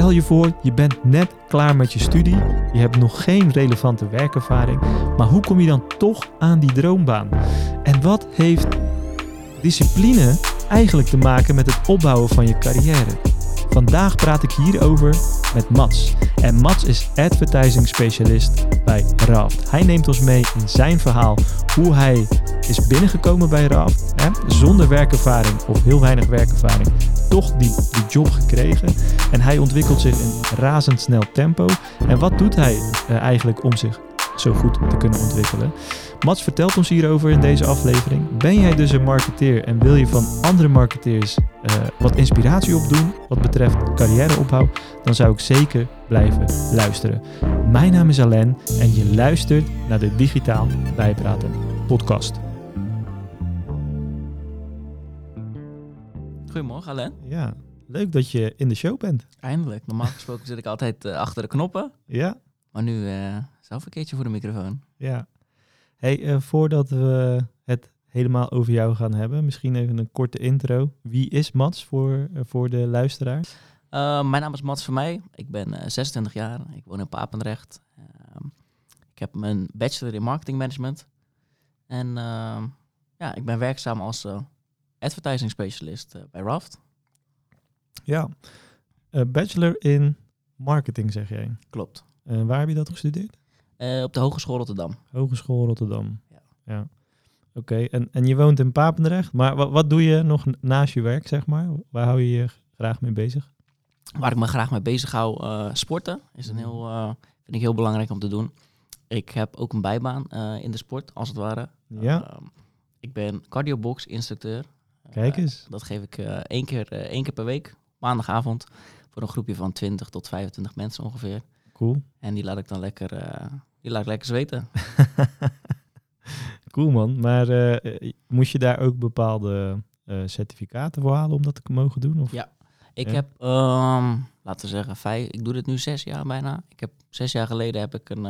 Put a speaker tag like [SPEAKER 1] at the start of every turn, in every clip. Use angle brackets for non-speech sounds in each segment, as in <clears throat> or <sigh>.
[SPEAKER 1] Stel je voor, je bent net klaar met je studie, je hebt nog geen relevante werkervaring, maar hoe kom je dan toch aan die droombaan? En wat heeft discipline eigenlijk te maken met het opbouwen van je carrière? Vandaag praat ik hierover met Mats. En Mats is advertising specialist bij Raft. Hij neemt ons mee in zijn verhaal hoe hij is binnengekomen bij Raft. Hè, zonder werkervaring of heel weinig werkervaring toch die, die job gekregen. En hij ontwikkelt zich in razendsnel tempo. En wat doet hij uh, eigenlijk om zich zo goed te kunnen ontwikkelen? Mats vertelt ons hierover in deze aflevering. Ben jij dus een marketeer en wil je van andere marketeers uh, wat inspiratie opdoen wat betreft carrièreopbouw? Dan zou ik zeker blijven luisteren. Mijn naam is Alain en je luistert naar de Digitaal Bijpraten podcast.
[SPEAKER 2] Goedemorgen, Alain.
[SPEAKER 1] Ja, leuk dat je in de show bent.
[SPEAKER 2] Eindelijk. Normaal gesproken zit ik altijd uh, achter de knoppen.
[SPEAKER 1] Ja.
[SPEAKER 2] Maar nu uh, zelf een keertje voor de microfoon.
[SPEAKER 1] Ja. Hey, uh, voordat we het helemaal over jou gaan hebben, misschien even een korte intro. Wie is Mats voor, voor de luisteraar?
[SPEAKER 2] mijn naam is Mats van mij. Ik ben 26 jaar. Ik woon in Papendrecht. Ehm, ik heb mijn bachelor in marketing management. En ehm, ja, ik ben werkzaam als advertising specialist uh, bij Raft.
[SPEAKER 1] Ja, uh, bachelor in marketing zeg jij.
[SPEAKER 2] Klopt.
[SPEAKER 1] Uh, waar heb je dat gestudeerd?
[SPEAKER 2] op de Hogeschool Rotterdam.
[SPEAKER 1] Hogeschool Rotterdam. Ja. ja. Oké, en, en je woont in Papendrecht, maar wat, wat doe je nog naast je werk, zeg maar? Waar hou je je graag mee bezig?
[SPEAKER 2] Waar ik me graag mee bezig hou, sporten is een heel, vind ik heel belangrijk om te doen. Ik heb ook een bijbaan in de sport, als het ware.
[SPEAKER 1] Ja.
[SPEAKER 2] Ehm, ik ben cardiobox instructeur
[SPEAKER 1] Kijk
[SPEAKER 2] eh,
[SPEAKER 1] eens.
[SPEAKER 2] dat geef ik uh, één, keer, uh, één keer per week, maandagavond, voor een groepje van 20 tot 25 mensen ongeveer.
[SPEAKER 1] Cool.
[SPEAKER 2] En die laat ik dan lekker, die laat ik lekker zweten. <laughs>
[SPEAKER 1] cool man. Maar moest je daar ook bepaalde certificaten voor halen om dat te mogen doen? Of?
[SPEAKER 2] Ja, ik heb, um, laten we zeggen, vijf, ik doe dit nu zes jaar bijna. Ik heb zes jaar geleden heb ik een,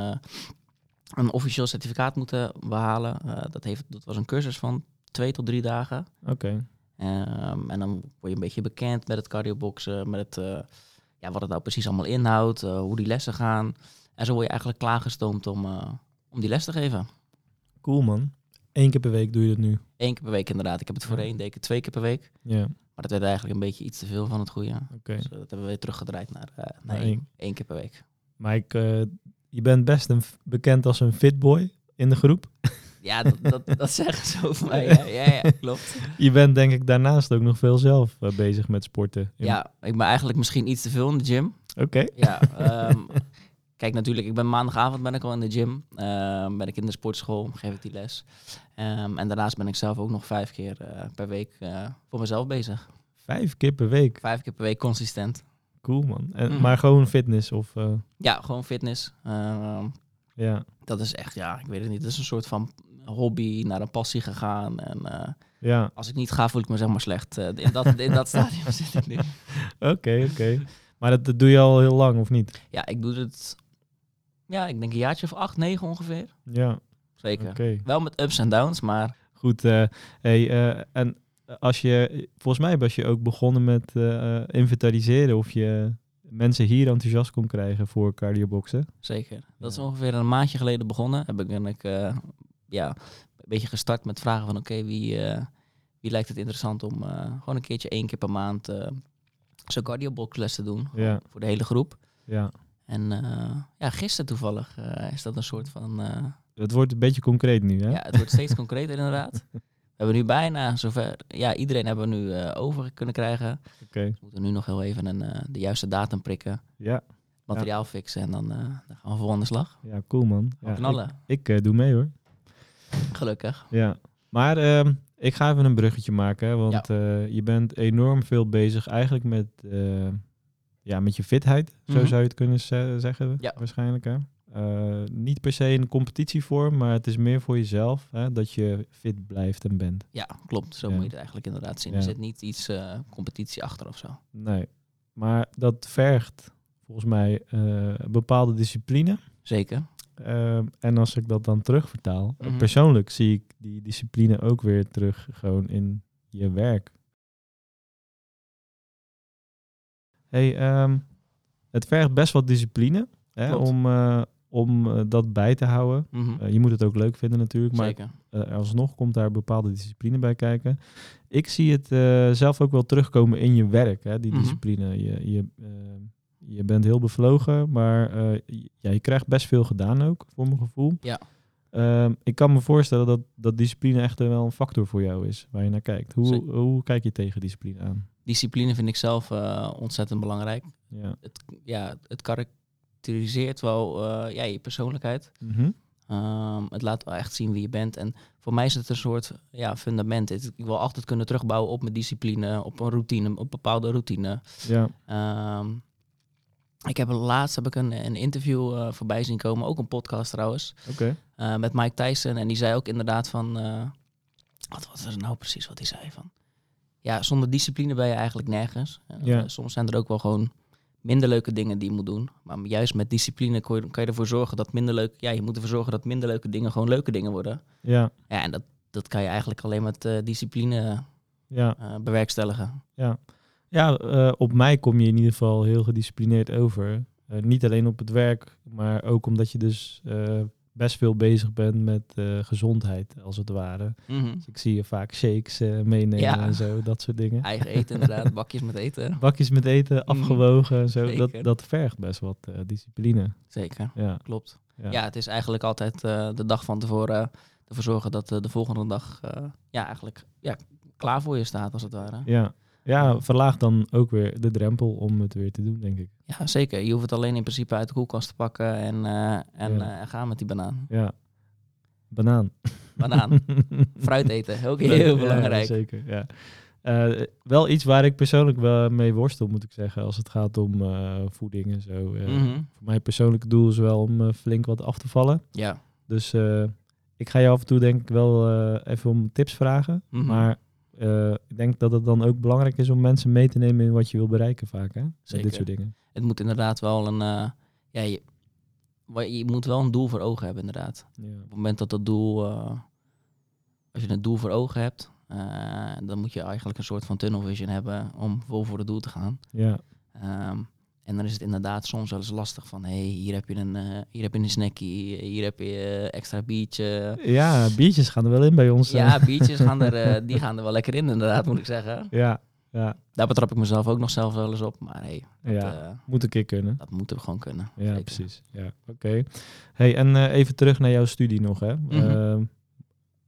[SPEAKER 2] een officieel certificaat moeten behalen. dat, heeft, dat was een cursus van twee tot drie dagen.
[SPEAKER 1] Oké.
[SPEAKER 2] Um, en dan word je een beetje bekend met het cardioboxen, met het, uh, ja, wat het nou precies allemaal inhoudt, uh, hoe die lessen gaan. En zo word je eigenlijk klaargestoomd om, uh, om die les te geven.
[SPEAKER 1] Cool man. Eén keer per week doe je dat nu?
[SPEAKER 2] Eén keer per week inderdaad. Ik heb het voorheen, deed ik twee keer per week.
[SPEAKER 1] Ja.
[SPEAKER 2] Maar dat werd eigenlijk een beetje iets te veel van het goede.
[SPEAKER 1] Oké. Okay.
[SPEAKER 2] Dus dat hebben we weer teruggedraaid naar, naar één, één, keer per week.
[SPEAKER 1] Maar ik, je bent best een, bekend als een fitboy in de groep. <laughs>
[SPEAKER 2] Ja, dat, dat, dat zeggen ze over mij. Ja, ja, ja, <laughs> klopt.
[SPEAKER 1] Je bent denk ik daarnaast ook nog veel zelf uh, bezig met sporten.
[SPEAKER 2] Ja, ik ben eigenlijk misschien iets te veel in de gym.
[SPEAKER 1] Oké. Okay.
[SPEAKER 2] Ja, um, <laughs> kijk natuurlijk, ik ben maandagavond ben ik al in de gym. Um, ben ik in de sportschool, geef ik die les. Um, en daarnaast ben ik zelf ook nog vijf keer uh, per week uh, voor mezelf bezig.
[SPEAKER 1] Vijf keer per week?
[SPEAKER 2] Vijf keer per week consistent.
[SPEAKER 1] Cool man. En, mm. Maar gewoon fitness of...
[SPEAKER 2] Ja, gewoon fitness.
[SPEAKER 1] ja.
[SPEAKER 2] Dat is echt, ja, ik weet het niet. Dat is een soort van hobby naar een passie gegaan. En uh,
[SPEAKER 1] ja.
[SPEAKER 2] als ik niet ga, voel ik me zeg maar slecht. Uh, in, dat, in dat <laughs> stadium zit ik nu.
[SPEAKER 1] Oké, oké. Okay. Maar dat, dat, doe je al heel lang, of niet?
[SPEAKER 2] Ja, ik doe het, ja, ik denk een jaartje of acht, negen ongeveer.
[SPEAKER 1] Ja.
[SPEAKER 2] Zeker.
[SPEAKER 1] Okay.
[SPEAKER 2] Wel met ups en downs, maar...
[SPEAKER 1] Goed, uh, hey, en als je, volgens mij was je ook begonnen met inventariseren of je mensen hier enthousiast kon krijgen voor cardioboxen.
[SPEAKER 2] Zeker. Dat is ongeveer een maandje geleden begonnen. Heb ik, ben ik uh, ja, een beetje gestart met vragen van oké, okay, wie, uh, wie lijkt het interessant om uh, gewoon een keertje één keer per maand zo'n cardioboxles te doen.
[SPEAKER 1] Ja.
[SPEAKER 2] Voor de hele groep.
[SPEAKER 1] Ja.
[SPEAKER 2] En ja, gisteren toevallig is dat een soort van...
[SPEAKER 1] het wordt een beetje concreet nu, hè?
[SPEAKER 2] Ja, het wordt steeds concreter inderdaad. <laughs> We hebben nu bijna zover. Ja, iedereen hebben we nu uh, over kunnen krijgen.
[SPEAKER 1] Oké. Okay.
[SPEAKER 2] We moeten nu nog heel even een, uh, de juiste datum prikken.
[SPEAKER 1] Ja.
[SPEAKER 2] Materiaal
[SPEAKER 1] ja.
[SPEAKER 2] fixen en dan, uh, dan gaan we vol aan de slag.
[SPEAKER 1] Ja, cool man. Ja,
[SPEAKER 2] knallen.
[SPEAKER 1] Ik, ik doe mee hoor.
[SPEAKER 2] Gelukkig.
[SPEAKER 1] Ja. Maar ehm, ik ga even een bruggetje maken, want ja. je bent enorm veel bezig eigenlijk met, ja, met je fitheid. Zo mm -hmm. zou je het kunnen zeggen,
[SPEAKER 2] ja.
[SPEAKER 1] waarschijnlijk. Hè? Uh, niet per se in competitievorm, maar het is meer voor jezelf hè, dat je fit blijft en bent.
[SPEAKER 2] Ja, klopt. Zo ja. moet je het eigenlijk inderdaad zien. Er zit niet iets competitie achter of zo.
[SPEAKER 1] Nee, maar dat vergt volgens mij bepaalde discipline.
[SPEAKER 2] Zeker.
[SPEAKER 1] En als ik dat dan terugvertaal, mm -hmm. persoonlijk zie ik die discipline ook weer terug gewoon in je werk. Hey, um, het vergt best wat discipline hè, om, eh, om eh, dat bij te houden.
[SPEAKER 2] Mhm.
[SPEAKER 1] Eh, je moet het ook leuk vinden natuurlijk, maar
[SPEAKER 2] Zeker.
[SPEAKER 1] alsnog komt daar bepaalde discipline bij kijken. Ik zie het zelf ook wel terugkomen in je werk, hè, die
[SPEAKER 2] Mhm.
[SPEAKER 1] discipline. Je, je, eh, je bent heel bevlogen, maar eh, je- ja, je krijgt best veel gedaan ook, voor mijn gevoel.
[SPEAKER 2] Ja.
[SPEAKER 1] Ehm, ik kan me voorstellen dat, dat discipline echt wel een factor voor jou is, waar je naar kijkt. Hoe,
[SPEAKER 2] Zeker.
[SPEAKER 1] hoe kijk je tegen discipline aan?
[SPEAKER 2] Discipline vind ik zelf eh, ontzettend belangrijk.
[SPEAKER 1] Ja.
[SPEAKER 2] Het, ja, het karakteriseert wel eh, ja, je persoonlijkheid.
[SPEAKER 1] Mhm.
[SPEAKER 2] Ehm, het laat wel echt zien wie je bent. En voor mij is het een soort ja, fundament. Ik wil altijd kunnen terugbouwen op mijn discipline, op een routine, op een bepaalde routine.
[SPEAKER 1] ja.
[SPEAKER 2] Ehm, ik heb laatst heb ik een, een interview eh, voorbij zien komen, ook een podcast trouwens,
[SPEAKER 1] Oké.
[SPEAKER 2] eh, met Mike Tyson. En die zei ook inderdaad van, eh, wat was er nou precies wat hij zei van? Ja, zonder discipline ben je eigenlijk nergens.
[SPEAKER 1] Ja.
[SPEAKER 2] soms zijn er ook wel gewoon minder leuke dingen die je moet doen. Maar juist met discipline kon je, kan je ervoor zorgen dat minder leuk, ja, je moet ervoor zorgen dat minder leuke dingen gewoon leuke dingen worden.
[SPEAKER 1] Ja.
[SPEAKER 2] Ja, en dat, dat kan je eigenlijk alleen met discipline
[SPEAKER 1] Ja.
[SPEAKER 2] bewerkstelligen.
[SPEAKER 1] Ja, ja eh, op mij kom je in ieder geval heel gedisciplineerd over. Eh, niet alleen op het werk, maar ook omdat je dus eh, best veel bezig bent met gezondheid, als het ware.
[SPEAKER 2] Mhm.
[SPEAKER 1] Dus ik zie je vaak shakes meenemen
[SPEAKER 2] Ja.
[SPEAKER 1] en zo, dat soort dingen.
[SPEAKER 2] Eigen eten inderdaad, <laughs> bakjes met eten.
[SPEAKER 1] Bakjes met eten, afgewogen en zo. Dat,
[SPEAKER 2] Zeker.
[SPEAKER 1] dat vergt best wat discipline.
[SPEAKER 2] Zeker,
[SPEAKER 1] Ja,
[SPEAKER 2] klopt.
[SPEAKER 1] ja.
[SPEAKER 2] Ja, het is eigenlijk altijd de dag van tevoren ervoor zorgen dat de volgende dag ja, eigenlijk ja, klaar voor je staat, als het ware.
[SPEAKER 1] ja. Ja, verlaag dan ook weer de drempel om het weer te doen, denk ik.
[SPEAKER 2] Ja, zeker. Je hoeft het alleen in principe uit de koelkast te pakken en, eh, en
[SPEAKER 1] Ja.
[SPEAKER 2] eh, gaan met die banaan.
[SPEAKER 1] Ja. Banaan.
[SPEAKER 2] Banaan. <laughs> Fruit eten, ook heel
[SPEAKER 1] Ja,
[SPEAKER 2] belangrijk.
[SPEAKER 1] zeker, ja. Eh, wel iets waar ik persoonlijk wel mee worstel, moet ik zeggen, als het gaat om voeding en zo.
[SPEAKER 2] Mhm.
[SPEAKER 1] Voor mij persoonlijke doel is wel om flink wat af te vallen.
[SPEAKER 2] Ja.
[SPEAKER 1] Dus ik ga je af en toe denk ik wel even om tips vragen.
[SPEAKER 2] Mhm.
[SPEAKER 1] Maar eh, ik denk dat het dan ook belangrijk is om mensen mee te nemen in wat je wil bereiken vaak, hè?
[SPEAKER 2] Zeker.
[SPEAKER 1] dit soort dingen.
[SPEAKER 2] Het moet inderdaad wel een... eh, ja, je, moet wel een doel voor ogen hebben, inderdaad.
[SPEAKER 1] Ja.
[SPEAKER 2] Op het moment dat dat doel, eh, als je een doel voor ogen hebt, dan moet je eigenlijk een soort van tunnel vision hebben om vol voor het doel te gaan.
[SPEAKER 1] Ja.
[SPEAKER 2] Ehm, en dan is het inderdaad soms wel eens lastig van, hé, hey, hier heb je een, eh, hier heb je een snackie, hier heb je eh, extra biertje.
[SPEAKER 1] ja, biertjes gaan er wel in bij ons. eh.
[SPEAKER 2] Ja, biertjes gaan er, eh, <laughs> die gaan er wel lekker in, inderdaad, moet ik zeggen.
[SPEAKER 1] ja, ja,
[SPEAKER 2] Daar betrap ik mezelf ook nog zelf wel eens op, maar hey, dat,
[SPEAKER 1] ja.
[SPEAKER 2] eh,
[SPEAKER 1] Moet een keer kunnen.
[SPEAKER 2] dat moeten we gewoon kunnen.
[SPEAKER 1] Ja,
[SPEAKER 2] Zeker.
[SPEAKER 1] precies. Ja, oké. Hey, en eh, even terug naar jouw studie nog, hè?
[SPEAKER 2] Mhm.
[SPEAKER 1] Ehm,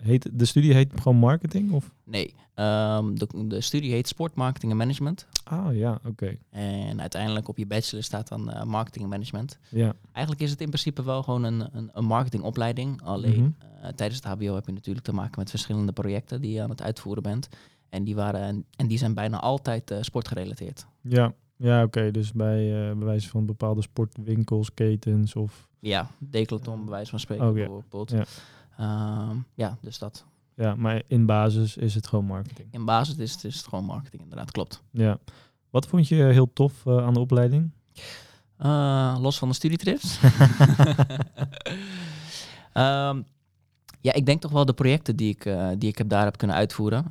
[SPEAKER 1] heet, de studie heet gewoon marketing? Of?
[SPEAKER 2] Nee, ehm, de, de studie heet Sport Marketing en Management.
[SPEAKER 1] Ah, ja, oké.
[SPEAKER 2] En uiteindelijk op je bachelor staat dan eh, marketing en management.
[SPEAKER 1] Ja,
[SPEAKER 2] Eigenlijk is het in principe wel gewoon een, een, een marketingopleiding. Alleen
[SPEAKER 1] Mhm.
[SPEAKER 2] eh, tijdens het HBO heb je natuurlijk te maken met verschillende projecten die je aan het uitvoeren bent. En die, waren, en die zijn bijna altijd eh, sportgerelateerd.
[SPEAKER 1] ja. ja oké. Dus bij, bij wijze van bepaalde sportwinkels, ketens of...
[SPEAKER 2] Ja, Decathlon bij wijze van spreken
[SPEAKER 1] Oh,
[SPEAKER 2] bijvoorbeeld.
[SPEAKER 1] Ja.
[SPEAKER 2] Ehm, ja, dus dat.
[SPEAKER 1] Ja, maar in basis is het gewoon marketing.
[SPEAKER 2] In basis is, het- is het gewoon marketing inderdaad, klopt.
[SPEAKER 1] Ja. Wat vond je heel tof eh, aan de opleiding?
[SPEAKER 2] Eh, los van de studietrips. <laughs> <laughs> Ehm, ja, ik denk toch wel de projecten die ik, eh, die ik heb daar heb kunnen uitvoeren.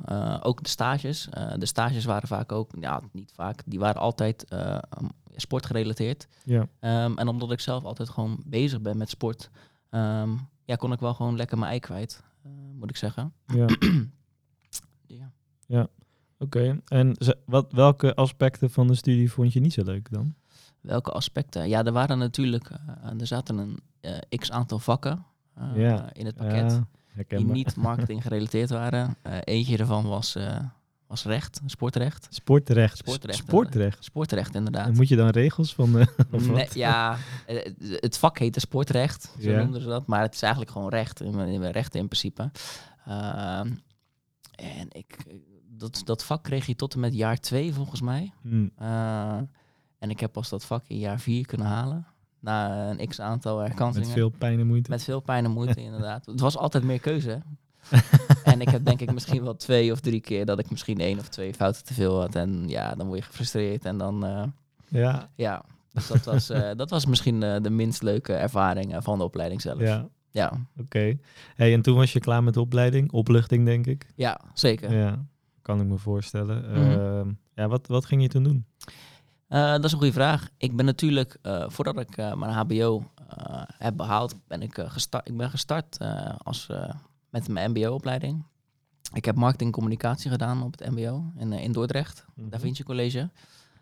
[SPEAKER 2] Ook de stages. De stages waren vaak ook, ja, niet vaak, die waren altijd um, sportgerelateerd.
[SPEAKER 1] Ja,
[SPEAKER 2] Ehm, en omdat ik zelf altijd gewoon bezig ben met sport, ja, kon ik wel gewoon lekker mijn ei kwijt, eh, moet ik zeggen.
[SPEAKER 1] ja. <clears throat>
[SPEAKER 2] Ja.
[SPEAKER 1] Oké. En wat, welke aspecten van de studie vond je niet zo leuk dan?
[SPEAKER 2] Welke aspecten? Ja, er waren natuurlijk, eh, er zaten een eh, x aantal vakken
[SPEAKER 1] Ja,
[SPEAKER 2] in het pakket.
[SPEAKER 1] Ja,
[SPEAKER 2] die niet <laughs> marketing gerelateerd waren. Eentje ervan was, was recht, sportrecht.
[SPEAKER 1] Sportrecht.
[SPEAKER 2] Sportrecht,
[SPEAKER 1] Sportrecht.
[SPEAKER 2] Sportrecht, inderdaad.
[SPEAKER 1] En moet je dan regels van... <laughs> of
[SPEAKER 2] Nee, ja, eh, het vak heette sportrecht, zo
[SPEAKER 1] Ja.
[SPEAKER 2] noemden ze dat. Maar het is eigenlijk gewoon recht, in, in rechten in principe. Ehm, en ik, dat, dat vak kreeg je tot en met jaar twee, volgens mij.
[SPEAKER 1] Hm.
[SPEAKER 2] Eh, en ik heb pas dat vak in jaar vier kunnen halen. Na een x aantal herkansingen.
[SPEAKER 1] Met veel pijn en moeite.
[SPEAKER 2] Met veel pijn en moeite, <laughs> inderdaad. Het was altijd meer keuze. <laughs> en ik heb denk ik misschien wel twee of drie keer dat ik misschien één of twee fouten te veel had. En ja, dan word je gefrustreerd. En dan, eh,
[SPEAKER 1] Ja,
[SPEAKER 2] ja. Dus dat was, eh, dat was misschien eh, de minst leuke ervaring van de opleiding zelf.
[SPEAKER 1] ja.
[SPEAKER 2] ja,
[SPEAKER 1] Oké. Hey, en toen was je klaar met de opleiding? Opluchting, denk ik.
[SPEAKER 2] Ja, zeker.
[SPEAKER 1] Ja, kan ik me voorstellen.
[SPEAKER 2] Mhm.
[SPEAKER 1] Ehm, ja, wat, wat ging je toen doen?
[SPEAKER 2] Dat is een goede vraag. Ik ben natuurlijk, voordat ik mijn HBO heb behaald, ben ik, gestart, ik ben gestart als, met mijn MBO-opleiding. Ik heb marketing en communicatie gedaan op het MBO in, eh, in Dordrecht,
[SPEAKER 1] Mhm.
[SPEAKER 2] Da Vinci College.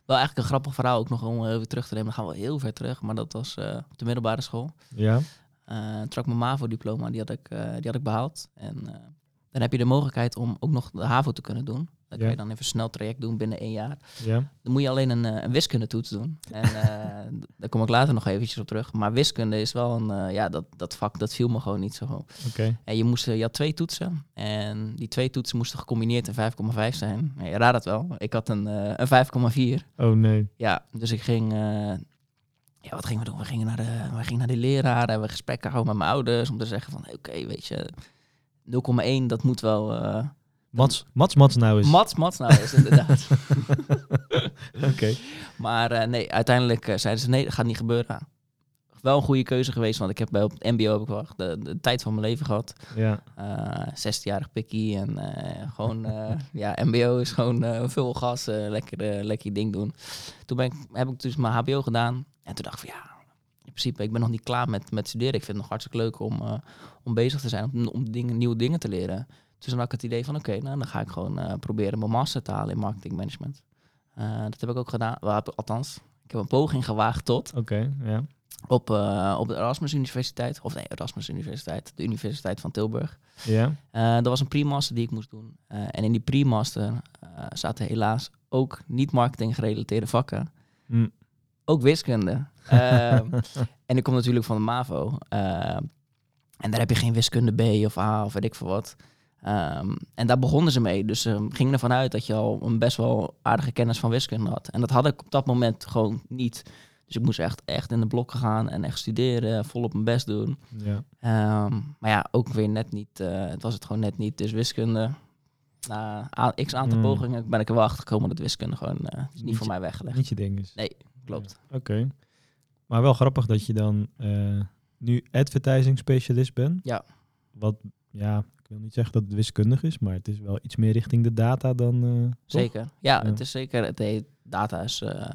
[SPEAKER 2] Wel eigenlijk een grappig verhaal ook nog om even terug te nemen. Dan gaan we heel ver terug, maar dat was eh, op de middelbare school.
[SPEAKER 1] Ja.
[SPEAKER 2] Eh had ik mijn MAVO-diploma, die, had ik, eh, die had ik behaald. En eh, dan heb je de mogelijkheid om ook nog de HAVO te kunnen doen. Dan
[SPEAKER 1] Ja.
[SPEAKER 2] je dan even een snel traject doen binnen één jaar.
[SPEAKER 1] Ja.
[SPEAKER 2] Dan moet je alleen een, eh, een wiskundetoets doen. En eh, <laughs> daar kom ik later nog eventjes op terug. Maar wiskunde is wel een, eh, ja, dat, dat vak, dat viel me gewoon niet zo.
[SPEAKER 1] Oké.
[SPEAKER 2] En je, moest, je had twee toetsen. En die twee toetsen moesten gecombineerd in 5,5 zijn. Ja, je raadt het wel. Ik had een, eh, een 5,4.
[SPEAKER 1] Oh nee.
[SPEAKER 2] Ja, dus ik ging... ja, wat gingen we doen? We gingen naar de, we gingen naar de leraar. Hebben we gesprekken houden met mijn ouders. Om te zeggen van, oké, weet je... 0,1, dat moet wel... eh
[SPEAKER 1] Mats, Mats, Mats nou is.
[SPEAKER 2] Mats, Mats nou is inderdaad. <laughs>
[SPEAKER 1] Oké.
[SPEAKER 2] Maar eh, nee, uiteindelijk eh, zeiden ze nee, dat gaat niet gebeuren. Wel een goede keuze geweest, want ik heb bij op het mbo heb ik wel de, de tijd van mijn leven gehad.
[SPEAKER 1] Ja.
[SPEAKER 2] Eh 16-jarig pikkie en eh, gewoon, eh, ja, <laughs> mbo is gewoon eh veel gas, eh, lekker, eh, lekker ding doen. Toen ben ik, heb ik dus mijn hbo gedaan en toen dacht ik van ja, in principe, ik ben nog niet klaar met, met studeren. Ik vind het nog hartstikke leuk om, eh, om bezig te zijn, om, om dingen, nieuwe dingen te leren. Dus dan had ik het idee van oké, nou dan ga ik gewoon eh, proberen mijn master te halen in marketing management. Eh, dat heb ik ook gedaan, Wel, althans, ik heb een poging gewaagd tot
[SPEAKER 1] Oké. Ja.
[SPEAKER 2] op, eh, op de Erasmus Universiteit. Of nee, Erasmus Universiteit, de Universiteit van Tilburg.
[SPEAKER 1] Ja.
[SPEAKER 2] Dat was een pre-master die ik moest doen. En in die pre-master zaten helaas ook niet marketing gerelateerde vakken.
[SPEAKER 1] Hm.
[SPEAKER 2] Ook wiskunde. <laughs> Ehm, en ik kom natuurlijk van de MAVO. Ehm, en daar heb je geen wiskunde B of A of weet ik veel wat. Ehm, en daar begonnen ze mee. Dus ze gingen ervan uit dat je al een best wel aardige kennis van wiskunde had. En dat had ik op dat moment gewoon niet. Dus ik moest echt, echt in de blokken gaan en echt studeren, volop mijn best doen.
[SPEAKER 1] Ja.
[SPEAKER 2] Ehm, maar ja, ook weer net niet. eh, het was het gewoon net niet. Dus wiskunde. Na x aantal
[SPEAKER 1] Mm.
[SPEAKER 2] pogingen ben ik er wel achter gekomen dat wiskunde gewoon eh, niet,
[SPEAKER 1] Niet
[SPEAKER 2] voor mij weggelegd.
[SPEAKER 1] Niet je ding is.
[SPEAKER 2] Nee, klopt.
[SPEAKER 1] Oké. Maar wel grappig dat je dan eh, nu advertising specialist bent.
[SPEAKER 2] Ja.
[SPEAKER 1] Wat, ja, wil niet zeggen dat het wiskundig is, maar het is wel iets meer richting de data dan. eh?
[SPEAKER 2] Zeker. Ja,
[SPEAKER 1] Ja.
[SPEAKER 2] het is zeker. Het heet- data is eh,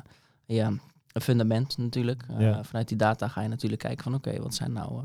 [SPEAKER 2] ja, een fundament natuurlijk. Eh,
[SPEAKER 1] Ja.
[SPEAKER 2] Vanuit die data ga je natuurlijk kijken van oké, wat zijn nou.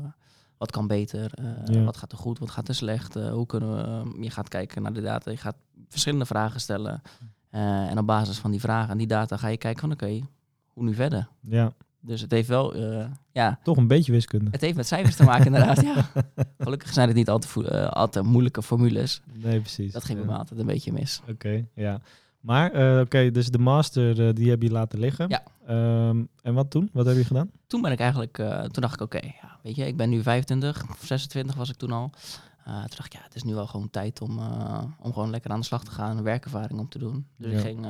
[SPEAKER 2] wat kan beter?
[SPEAKER 1] Ja.
[SPEAKER 2] Wat gaat er goed? Wat gaat er slecht? hoe kunnen we. je gaat kijken naar de data. Je gaat verschillende vragen stellen. en op basis van die vragen en die data ga je kijken van oké, hoe nu verder?
[SPEAKER 1] Ja,
[SPEAKER 2] Dus het heeft wel, eh, ja,
[SPEAKER 1] toch een beetje wiskunde.
[SPEAKER 2] het heeft met cijfers te maken inderdaad. Ja. <laughs> Gelukkig zijn het niet al te, vo- eh, al te moeilijke formules.
[SPEAKER 1] Nee, precies.
[SPEAKER 2] Dat ging
[SPEAKER 1] Ja.
[SPEAKER 2] me altijd een beetje mis.
[SPEAKER 1] Oké, ja. Maar, eh, oké, dus de master, die heb je laten liggen.
[SPEAKER 2] Ja.
[SPEAKER 1] Ehm, en wat toen? Wat heb je gedaan?
[SPEAKER 2] Toen ben ik eigenlijk, toen dacht ik oké, ja, weet je, ik ben nu 25, of 26 was ik toen al. Toen dacht ik, ja, het is nu wel gewoon tijd om, om gewoon lekker aan de slag te gaan werkervaring om te doen. Dus
[SPEAKER 1] Ja.
[SPEAKER 2] ik ging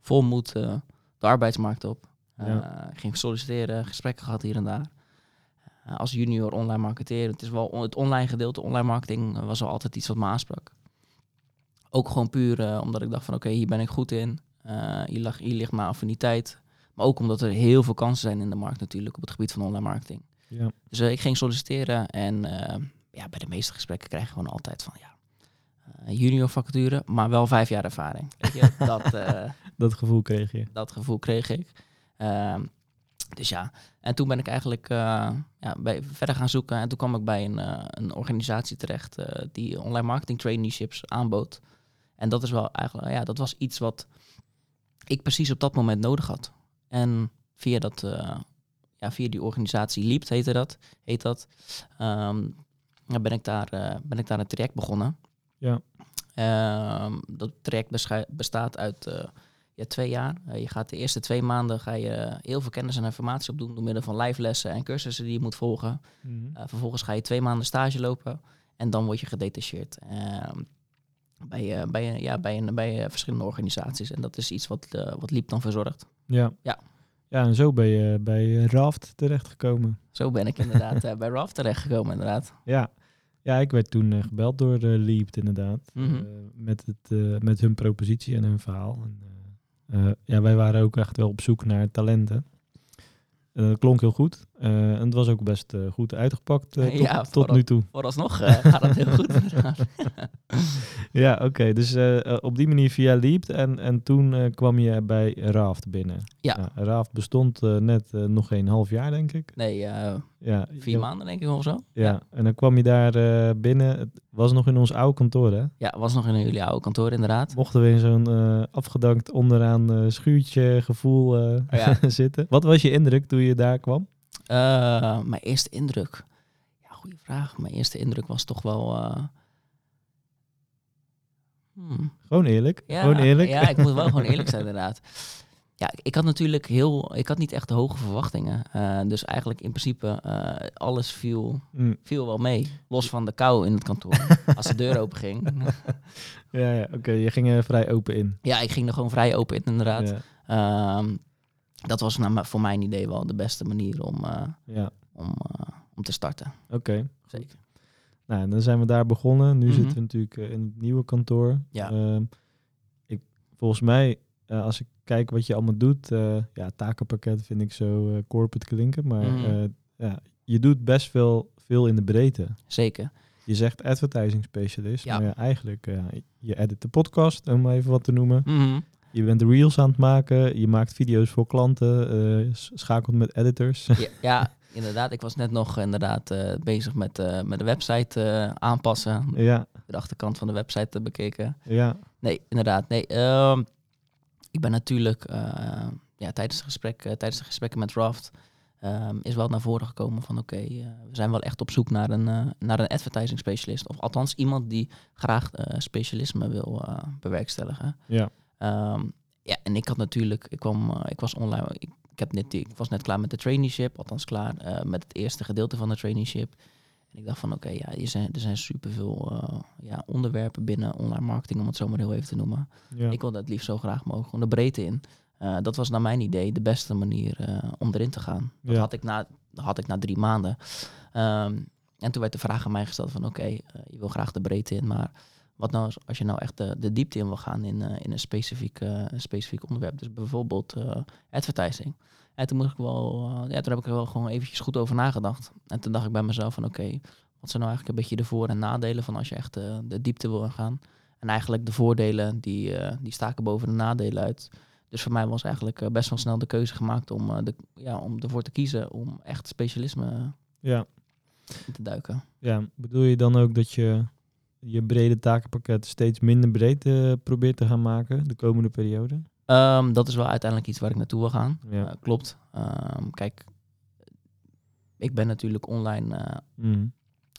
[SPEAKER 2] vol moed de arbeidsmarkt op. Eh,
[SPEAKER 1] Ja.
[SPEAKER 2] Ik ging solliciteren, gesprekken gehad hier en daar. Eh, als junior online marketeer. Het is wel on- het online gedeelte, online marketing, eh, was wel altijd iets wat me aansprak. Ook gewoon puur eh, omdat ik dacht van oké, hier ben ik goed in. Eh, hier, lag, hier ligt mijn affiniteit. Maar ook omdat er heel veel kansen zijn in de markt natuurlijk op het gebied van online marketing.
[SPEAKER 1] Ja.
[SPEAKER 2] Dus eh, ik ging solliciteren en eh, ja, bij de meeste gesprekken krijg je gewoon altijd van ja, eh, junior vacature, maar wel vijf jaar ervaring. <laughs> Dat, eh,
[SPEAKER 1] Dat gevoel kreeg je.
[SPEAKER 2] dat gevoel kreeg ik. Ehm, dus ja, en toen ben ik eigenlijk eh, ja, bij, verder gaan zoeken. En toen kwam ik bij een, eh, een organisatie terecht eh, die online marketing traineeships aanbood. En dat is wel eigenlijk, ja, dat was iets wat ik precies op dat moment nodig had. En via dat, ja, via die organisatie Leapt heette dat, heet dat, ehm, ben, ik daar, ben ik daar een traject begonnen.
[SPEAKER 1] Ja.
[SPEAKER 2] Ehm, dat traject bestaat uit ja, twee jaar. Eh, je gaat de eerste twee maanden ga je heel veel kennis en informatie opdoen door middel van live lessen en cursussen die je moet volgen.
[SPEAKER 1] Mhm.
[SPEAKER 2] Eh, vervolgens ga je twee maanden stage lopen en dan word je gedetacheerd. Ehm, bij, eh, bij, ja, bij, bij verschillende organisaties. En dat is iets wat, wat Liep dan verzorgt.
[SPEAKER 1] Ja.
[SPEAKER 2] Ja.
[SPEAKER 1] Ja, en zo ben je bij Raft terechtgekomen.
[SPEAKER 2] Zo ben ik inderdaad bij RAF terechtgekomen, inderdaad. <laughs>
[SPEAKER 1] Ja. Ja, ik werd toen gebeld door de Leapt inderdaad.
[SPEAKER 2] Mhm.
[SPEAKER 1] Met, het, met hun propositie en hun verhaal. En, ja, wij waren ook echt wel op zoek naar talenten. Eh, dat klonk heel goed. Eh, en het was ook best eh, goed uitgepakt eh, tot,
[SPEAKER 2] Ja,
[SPEAKER 1] tot nu toe.
[SPEAKER 2] Vooralsnog gaat het heel goed. <laughs>
[SPEAKER 1] Ja, oké. Dus op die manier via Leapt en, en toen kwam je bij Raft binnen.
[SPEAKER 2] Ja.
[SPEAKER 1] Raft bestond net nog geen half jaar, denk ik.
[SPEAKER 2] nee,
[SPEAKER 1] Ja,
[SPEAKER 2] vier maanden denk ik of zo.
[SPEAKER 1] Ja, en dan kwam je daar binnen. Het was nog in ons oude kantoor, hè?
[SPEAKER 2] Ja, was nog in jullie oude kantoor inderdaad.
[SPEAKER 1] Mochten we in zo'n afgedankt onderaan schuurtje gevoel
[SPEAKER 2] Oh ja. <laughs>
[SPEAKER 1] zitten. Wat was je indruk toen je daar kwam?
[SPEAKER 2] Eh, mijn eerste indruk. Ja, goede vraag. Mijn eerste indruk was toch wel. eh, hmm.
[SPEAKER 1] Gewoon eerlijk.
[SPEAKER 2] Ja,
[SPEAKER 1] Gewoon eerlijk.
[SPEAKER 2] Ja, ik moet wel gewoon eerlijk zijn, <laughs> inderdaad. Ja, ik had natuurlijk heel. Ik had niet echt hoge verwachtingen. Eh, dus eigenlijk in principe alles viel,
[SPEAKER 1] Mm,
[SPEAKER 2] viel wel mee. Los van de kou in het kantoor. <laughs> als de deur open ging. <laughs>
[SPEAKER 1] ja, ja oké. Je ging er vrij open in.
[SPEAKER 2] ja, ik ging er gewoon vrij open in, inderdaad.
[SPEAKER 1] Ja,
[SPEAKER 2] Ehm, dat was mijn- voor mijn idee wel de beste manier om, eh,
[SPEAKER 1] ja.
[SPEAKER 2] om, eh, om te starten.
[SPEAKER 1] oké.
[SPEAKER 2] Zeker.
[SPEAKER 1] Nou, en dan zijn we daar begonnen. Nu
[SPEAKER 2] Mhm.
[SPEAKER 1] zitten we natuurlijk eh, in het nieuwe kantoor.
[SPEAKER 2] Ja.
[SPEAKER 1] Ehm, ik, volgens mij, als ik kijk wat je allemaal doet, ja, takenpakket vind ik zo corporate klinken, maar
[SPEAKER 2] Mhm.
[SPEAKER 1] ja, je doet best veel, veel in de breedte.
[SPEAKER 2] Zeker.
[SPEAKER 1] Je zegt advertising specialist,
[SPEAKER 2] Ja.
[SPEAKER 1] maar eigenlijk, je edit de podcast, om even wat te noemen.
[SPEAKER 2] Mhm.
[SPEAKER 1] Je bent reels aan het maken, je maakt video's voor klanten, eh, s- schakelt met editors.
[SPEAKER 2] Ja, ja, inderdaad. Ik was net nog inderdaad eh, bezig met, eh, met de website eh, aanpassen.
[SPEAKER 1] ja,
[SPEAKER 2] De achterkant van de website te bekeken.
[SPEAKER 1] ja,
[SPEAKER 2] Nee, inderdaad. Nee, ehm, ik ben natuurlijk eh, ja, tijdens, het gesprek, eh, tijdens de gesprekken met Raft ehm, is wel naar voren gekomen van oké, eh, we zijn wel echt op zoek naar een, eh, naar een advertising specialist. Of althans iemand die graag eh, specialisme wil eh, bewerkstelligen.
[SPEAKER 1] ja,
[SPEAKER 2] Ehm, ja, en ik had natuurlijk, ik kwam, eh, ik was online, ik, ik, heb net, ik was net klaar met de traineeship, althans klaar eh, met het eerste gedeelte van de traineeship. En ik dacht van, oké, ja, er zijn, er zijn superveel eh ja, onderwerpen binnen online marketing, om het zo maar heel even te noemen.
[SPEAKER 1] ja.
[SPEAKER 2] Ik wilde het liefst zo graag mogelijk, gewoon de breedte in. Dat was naar mijn idee de beste manier om erin te gaan. Dat
[SPEAKER 1] Ja.
[SPEAKER 2] had, ik na, had ik na drie maanden. Ehm, en toen werd de vraag aan mij gesteld van oké, je wil graag de breedte in, maar wat nou als, als je nou echt de, de diepte in wil gaan in, eh, in een, specifiek, eh, een specifiek onderwerp. Dus bijvoorbeeld eh, advertising. En toen, moest ik wel, ja, toen heb ik er wel gewoon eventjes goed over nagedacht. En toen dacht ik bij mezelf van oké, wat zijn nou eigenlijk een beetje de voor- en nadelen van als je echt de diepte wil gaan. En eigenlijk de voordelen die, die staken boven de nadelen uit. Dus voor mij was eigenlijk best wel snel de keuze gemaakt om, de, ja, om ervoor te kiezen om echt specialisme
[SPEAKER 1] ja.
[SPEAKER 2] te duiken.
[SPEAKER 1] Ja, bedoel je dan ook dat je je brede takenpakket steeds minder breed eh, probeert te gaan maken de komende periode?
[SPEAKER 2] Ehm, dat is wel uiteindelijk iets waar ik naartoe wil gaan.
[SPEAKER 1] Ja.
[SPEAKER 2] Eh, klopt. Ehm, kijk, ik ben natuurlijk online
[SPEAKER 1] Mhm.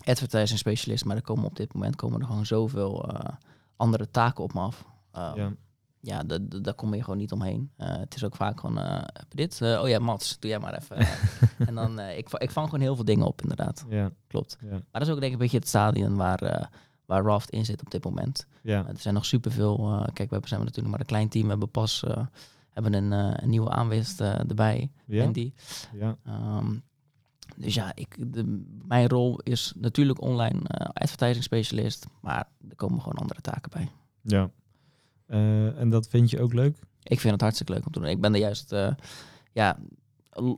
[SPEAKER 2] advertising specialist, maar er komen op dit moment komen er gewoon zoveel andere taken op me af. Ehm,
[SPEAKER 1] Ja.
[SPEAKER 2] ja, da- da- daar kom je gewoon niet omheen. Het is ook vaak gewoon, dit? Oh ja, Mats, doe jij maar even. <laughs> en dan, ik, ik vang gewoon heel veel dingen op, inderdaad.
[SPEAKER 1] Ja,
[SPEAKER 2] Klopt.
[SPEAKER 1] ja,
[SPEAKER 2] Maar dat is ook denk ik een beetje het stadion waar, waar Raft in zit op dit moment.
[SPEAKER 1] ja.
[SPEAKER 2] Eh, er zijn nog superveel. eh kijk, we hebben, zijn natuurlijk maar een klein team. We hebben pas eh, hebben een, een nieuwe aanwist erbij.
[SPEAKER 1] ja,
[SPEAKER 2] Andy.
[SPEAKER 1] ja.
[SPEAKER 2] Ehm, dus ja, ik, de, mijn rol is natuurlijk online advertising specialist. Maar er komen gewoon andere taken bij.
[SPEAKER 1] ja. En dat vind je ook leuk?
[SPEAKER 2] Ik vind het hartstikke leuk om te doen. Ik ben er juist, ja,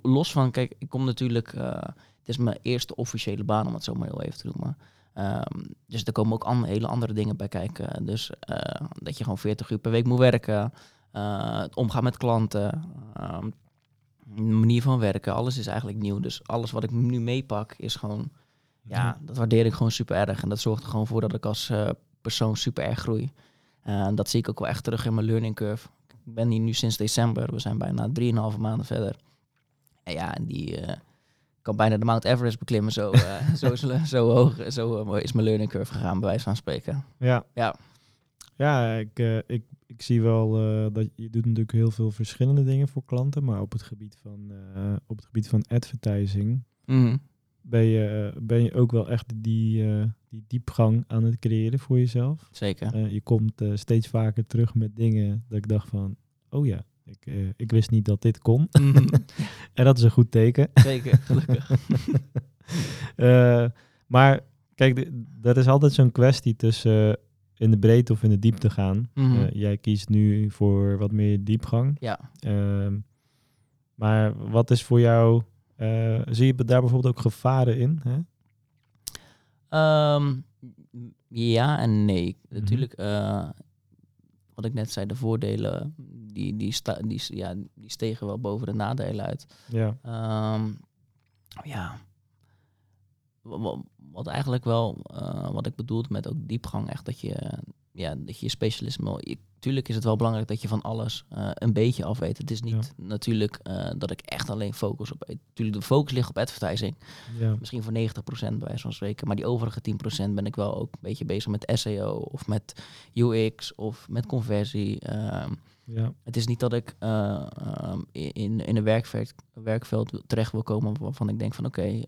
[SPEAKER 2] los van, kijk, ik kom natuurlijk, het is mijn eerste officiële baan, om het zo maar heel even te noemen. Ehm, dus er komen ook an- hele andere dingen bij kijken. Dus eh, dat je gewoon 40 uur per week moet werken, eh, het omgaan met klanten, ehm, manier van werken, alles is eigenlijk nieuw. Dus alles wat ik nu meepak is gewoon, ja, dat waardeer ik gewoon super erg. En dat zorgt er gewoon voor dat ik als eh, persoon super erg groei. Eh, dat zie ik ook wel echt terug in mijn learning curve. Ik ben hier nu sinds december. We zijn bijna 3,5 maanden verder. En ja, en die eh, kan bijna de Mount Everest beklimmen. Zo, eh, <laughs> zo, is, zo hoog zo, eh, is mijn learning curve gegaan, bij wijze van spreken.
[SPEAKER 1] Ja.
[SPEAKER 2] Ja.
[SPEAKER 1] Ja, ik, eh, ik, ik zie wel dat je doet natuurlijk heel veel verschillende dingen voor klanten, maar op het gebied van, op het gebied van advertising
[SPEAKER 2] Mhm.
[SPEAKER 1] ben je, ben je ook wel echt die, die diepgang aan het creëren voor jezelf.
[SPEAKER 2] Zeker.
[SPEAKER 1] Je komt steeds vaker terug met dingen dat ik dacht van, oh ja, ik, eh, ik wist niet dat dit kon.
[SPEAKER 2] Mhm. <laughs>
[SPEAKER 1] en dat is een goed teken.
[SPEAKER 2] Zeker, gelukkig. <laughs>
[SPEAKER 1] Eh, maar kijk, dat is altijd zo'n kwestie tussen in de breedte of in de diepte gaan.
[SPEAKER 2] Mhm.
[SPEAKER 1] Eh, jij kiest nu voor wat meer diepgang.
[SPEAKER 2] Ja.
[SPEAKER 1] Ehm, maar wat is voor jou zie je daar bijvoorbeeld ook gevaren in? Hè?
[SPEAKER 2] Ehm, ja en nee.
[SPEAKER 1] Mhm.
[SPEAKER 2] Natuurlijk, wat ik net zei, de voordelen die, die, sta, die, ja, die stegen wel boven de nadelen uit.
[SPEAKER 1] Ja,
[SPEAKER 2] Ehm, ja, Wa- wa- wat eigenlijk wel, eh, wat ik bedoelde met ook diepgang, echt dat je, ja, dat je je specialisme, je- tuurlijk is het wel belangrijk dat je van alles eh, een beetje af weet. Het is niet natuurlijk eh, dat ik echt alleen focus op, natuurlijk de focus ligt op advertising,
[SPEAKER 1] ja,
[SPEAKER 2] misschien voor 90% bij wijze van spreken, maar die overige 10% ben ik wel ook een beetje bezig met SEO of met UX of met conversie. Ehm,
[SPEAKER 1] ja,
[SPEAKER 2] het is niet dat ik eh, ehm, in, in een werkveld, werkveld terecht wil komen waarvan ik denk van oké,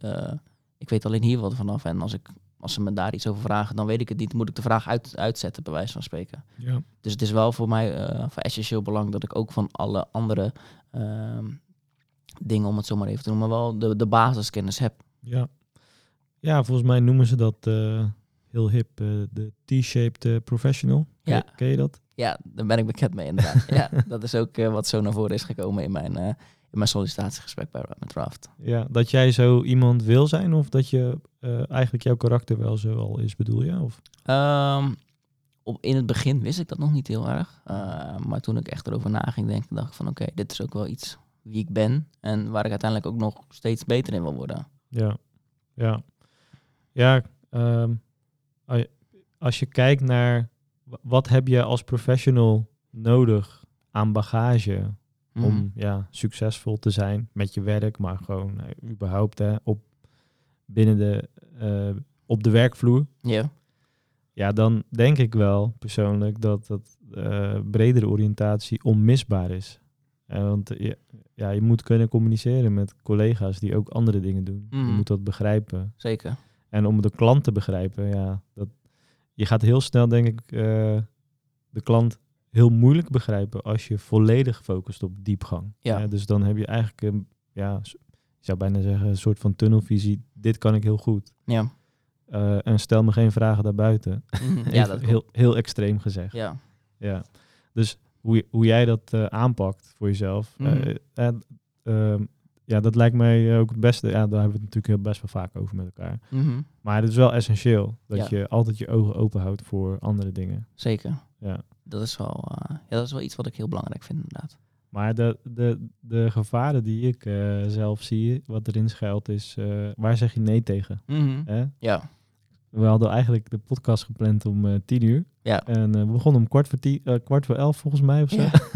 [SPEAKER 2] ik weet alleen hier wat vanaf. En als, ik, als ze me daar iets over vragen, dan weet ik het niet. Moet ik de vraag uit, uitzetten, bij wijze van spreken.
[SPEAKER 1] ja,
[SPEAKER 2] Dus het is wel voor mij eh, van essentieel belang dat ik ook van alle andere ehm, dingen, om het zo maar even te noemen, wel de, de basiskennis heb.
[SPEAKER 1] ja. Ja, volgens mij noemen ze dat eh, heel hip eh, de T-shaped professional.
[SPEAKER 2] Ja.
[SPEAKER 1] ken je dat?
[SPEAKER 2] Ja, daar ben ik bekend mee inderdaad. <laughs> ja, dat is ook wat zo naar voren is gekomen in mijn, in mijn sollicitatiegesprek bij met Raft.
[SPEAKER 1] Ja, dat jij zo iemand wil zijn of dat je eh, eigenlijk jouw karakter wel zo al is, bedoel je? Of?
[SPEAKER 2] Ehm, op, in het begin wist ik dat nog niet heel erg. Eh, maar toen ik echt erover na ging denken, dacht ik van oké, dit is ook wel iets wie ik ben. En waar ik uiteindelijk ook nog steeds beter in wil worden.
[SPEAKER 1] Ja, ja. Ja, ehm, als je- kijkt naar wa- wat heb je als professional nodig aan bagage Om ja, succesvol te zijn met je werk, maar gewoon eh, überhaupt hè, op, binnen de, eh, op de werkvloer.
[SPEAKER 2] Ja,
[SPEAKER 1] Ja, dan denk ik wel persoonlijk dat dat eh, bredere oriëntatie onmisbaar is. Eh, want je, ja, je moet kunnen communiceren met collega's die ook andere dingen doen. Je
[SPEAKER 2] Mhm.
[SPEAKER 1] moet dat begrijpen.
[SPEAKER 2] zeker.
[SPEAKER 1] En om de klant te begrijpen, ja, dat, je gaat heel snel, denk ik, de klant heel moeilijk begrijpen als je volledig focust op diepgang.
[SPEAKER 2] Ja.
[SPEAKER 1] Dus dan heb je eigenlijk, een, ja, ik zou bijna zeggen, een soort van tunnelvisie. Dit kan ik heel goed.
[SPEAKER 2] Ja,
[SPEAKER 1] Eh, en stel me geen vragen daarbuiten.
[SPEAKER 2] Mhm. ja <laughs> dat
[SPEAKER 1] heel, heel extreem gezegd.
[SPEAKER 2] Ja,
[SPEAKER 1] Ja. Dus hoe, hoe jij dat eh, aanpakt voor jezelf. ehm, ja, dat lijkt mij ook het beste. Ja, daar hebben we het natuurlijk heel best wel vaak over met elkaar.
[SPEAKER 2] Mhm.
[SPEAKER 1] Maar het is wel essentieel dat
[SPEAKER 2] Ja.
[SPEAKER 1] je altijd je ogen open houdt voor andere dingen.
[SPEAKER 2] zeker.
[SPEAKER 1] Ja.
[SPEAKER 2] Dat is, wel, eh, ja, dat is wel iets wat ik heel belangrijk vind inderdaad.
[SPEAKER 1] Maar de, de, de gevaren die ik eh, zelf zie, wat erin schuilt, is eh, waar zeg je nee tegen?
[SPEAKER 2] Mhm. Ja,
[SPEAKER 1] We hadden eigenlijk de podcast gepland om tien uur.
[SPEAKER 2] Ja.
[SPEAKER 1] En we begonnen om kwart voor, tien, kwart voor elf volgens mij of zo.
[SPEAKER 2] Ja. <laughs>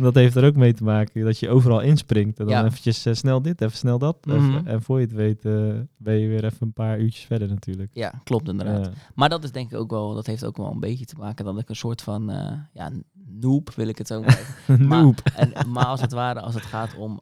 [SPEAKER 1] Dat heeft er ook mee te maken dat je overal inspringt. En dan
[SPEAKER 2] Ja.
[SPEAKER 1] eventjes eh, snel dit, even snel dat.
[SPEAKER 2] Mhm.
[SPEAKER 1] Even- en voor je het weet eh, ben je weer even een paar uurtjes verder natuurlijk.
[SPEAKER 2] ja, klopt inderdaad.
[SPEAKER 1] Ja.
[SPEAKER 2] Maar dat is denk ik ook wel, dat heeft ook wel een beetje te maken dat ik een soort van, eh, ja, noob wil ik het zo zeggen. <laughs> Maar-. En, maar als het ware, als het gaat om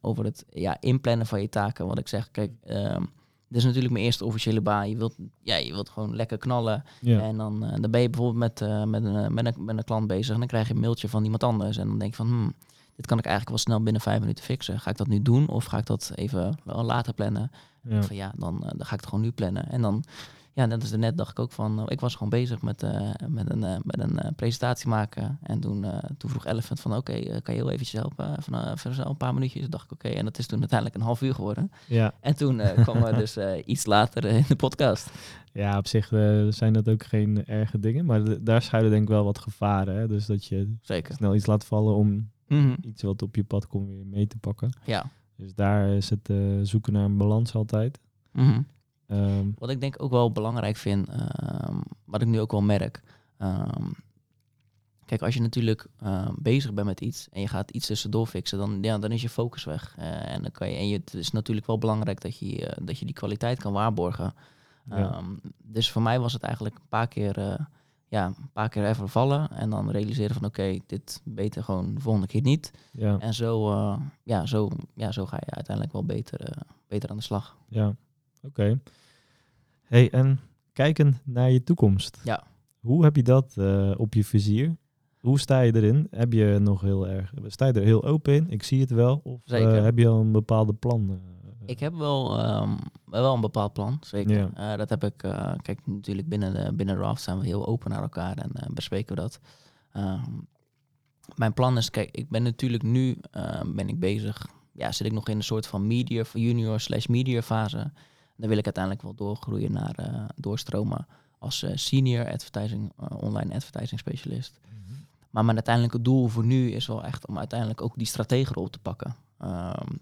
[SPEAKER 2] over het ja, inplannen van je taken, wat ik zeg, kijk, ehm dit is natuurlijk mijn eerste officiële baan. Je wilt, ja, je wilt gewoon lekker knallen.
[SPEAKER 1] Ja.
[SPEAKER 2] En dan, eh, dan ben je bijvoorbeeld met, eh, met, een, eh, met, een, met een klant bezig en dan krijg je een mailtje van iemand anders. En dan denk je van, hmm, dit kan ik eigenlijk wel snel binnen vijf minuten fixen. Ga ik dat nu doen of ga ik dat even wel later plannen?
[SPEAKER 1] Ja.
[SPEAKER 2] Van ja, dan, dan ga ik het gewoon nu plannen. En dan, ja, net als net dacht ik ook van, eh, ik was gewoon bezig met, eh, met een, eh, met een eh, presentatie maken. En toen, toen vroeg Elephant van, oké, kan je heel eventjes helpen? Van, zo een paar minuutjes. Dacht ik, oké. En dat is toen uiteindelijk een half uur geworden.
[SPEAKER 1] Ja.
[SPEAKER 2] En toen kwam we dus <laughs> iets later in de podcast.
[SPEAKER 1] ja, op zich zijn dat ook geen erge dingen. Maar daar schuilen denk ik wel wat gevaren. Hè? Dus dat je
[SPEAKER 2] Zeker.
[SPEAKER 1] snel iets laat vallen om
[SPEAKER 2] Mhm.
[SPEAKER 1] iets wat op je pad komt weer mee te pakken.
[SPEAKER 2] Ja.
[SPEAKER 1] Dus daar is het zoeken naar een balans altijd.
[SPEAKER 2] Mhm.
[SPEAKER 1] Ehm,
[SPEAKER 2] Wat ik denk ook wel belangrijk vind, ehm, wat ik nu ook wel merk. ehm, kijk, als je natuurlijk bezig bent met iets en je gaat iets tussendoor fixen, dan, ja, dan is je focus weg. Eh, en dan kan je, en je, het is natuurlijk wel belangrijk dat je, eh, dat je die kwaliteit kan waarborgen.
[SPEAKER 1] ja.
[SPEAKER 2] Dus voor mij was het eigenlijk een paar keer, eh, ja, een paar keer even vallen en dan realiseren van oké, dit beter gewoon de volgende keer niet.
[SPEAKER 1] ja,
[SPEAKER 2] En zo, ja, zo, ja, zo ga je uiteindelijk wel beter, beter aan de slag.
[SPEAKER 1] ja. Oké. Hey, en kijkend naar je toekomst.
[SPEAKER 2] Ja.
[SPEAKER 1] Hoe heb je dat eh, op je vizier? Hoe sta je erin? Heb je nog heel erg, sta je er heel open in? Ik zie het wel. Of eh, heb je al een bepaalde plan? eh?
[SPEAKER 2] Ik heb wel, ehm, wel een bepaald plan, zeker.
[SPEAKER 1] Ja.
[SPEAKER 2] Dat heb ik, kijk, natuurlijk binnen, de, binnen Raft zijn we heel open naar elkaar en bespreken we dat. Ehm, mijn plan is, kijk, ik ben natuurlijk nu ben ik bezig ja, zit ik nog in een soort van media, junior slash media fase. Dan wil ik uiteindelijk wel doorgroeien naar eh, doorstromen als eh, senior advertising, eh, online advertising specialist. Maar mijn uiteindelijke doel voor nu is wel echt om uiteindelijk ook die strategenrol te pakken. Ehm,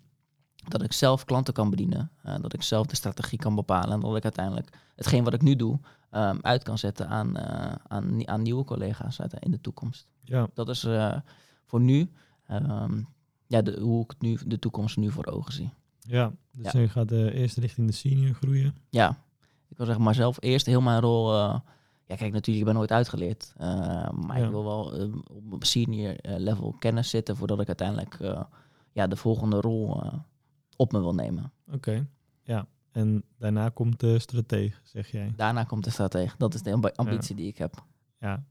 [SPEAKER 2] dat ik zelf klanten kan bedienen, dat ik zelf de strategie kan bepalen en dat ik uiteindelijk hetgeen wat ik nu doe ehm, uit kan zetten aan, aan, aan nieuwe collega's uit- in de toekomst.
[SPEAKER 1] Ja,
[SPEAKER 2] Dat is voor nu ehm, ja, de, hoe ik nu, de toekomst nu voor ogen zie.
[SPEAKER 1] Ja. dus
[SPEAKER 2] Ja.
[SPEAKER 1] je gaat eerst richting de senior groeien.
[SPEAKER 2] Ja, ik wil zeggen, maar zelf eerst heel mijn rol. eh, ja, kijk, natuurlijk, ik ben nooit uitgeleerd. eh, maar
[SPEAKER 1] Ja.
[SPEAKER 2] ik wil wel eh, op senior level kennis zitten voordat ik uiteindelijk ja, de volgende rol op me wil nemen.
[SPEAKER 1] Oké, ja. En daarna komt de strateeg, zeg jij.
[SPEAKER 2] Daarna komt de stratege. Dat is de amb- ambitie die ik heb.
[SPEAKER 1] Ja,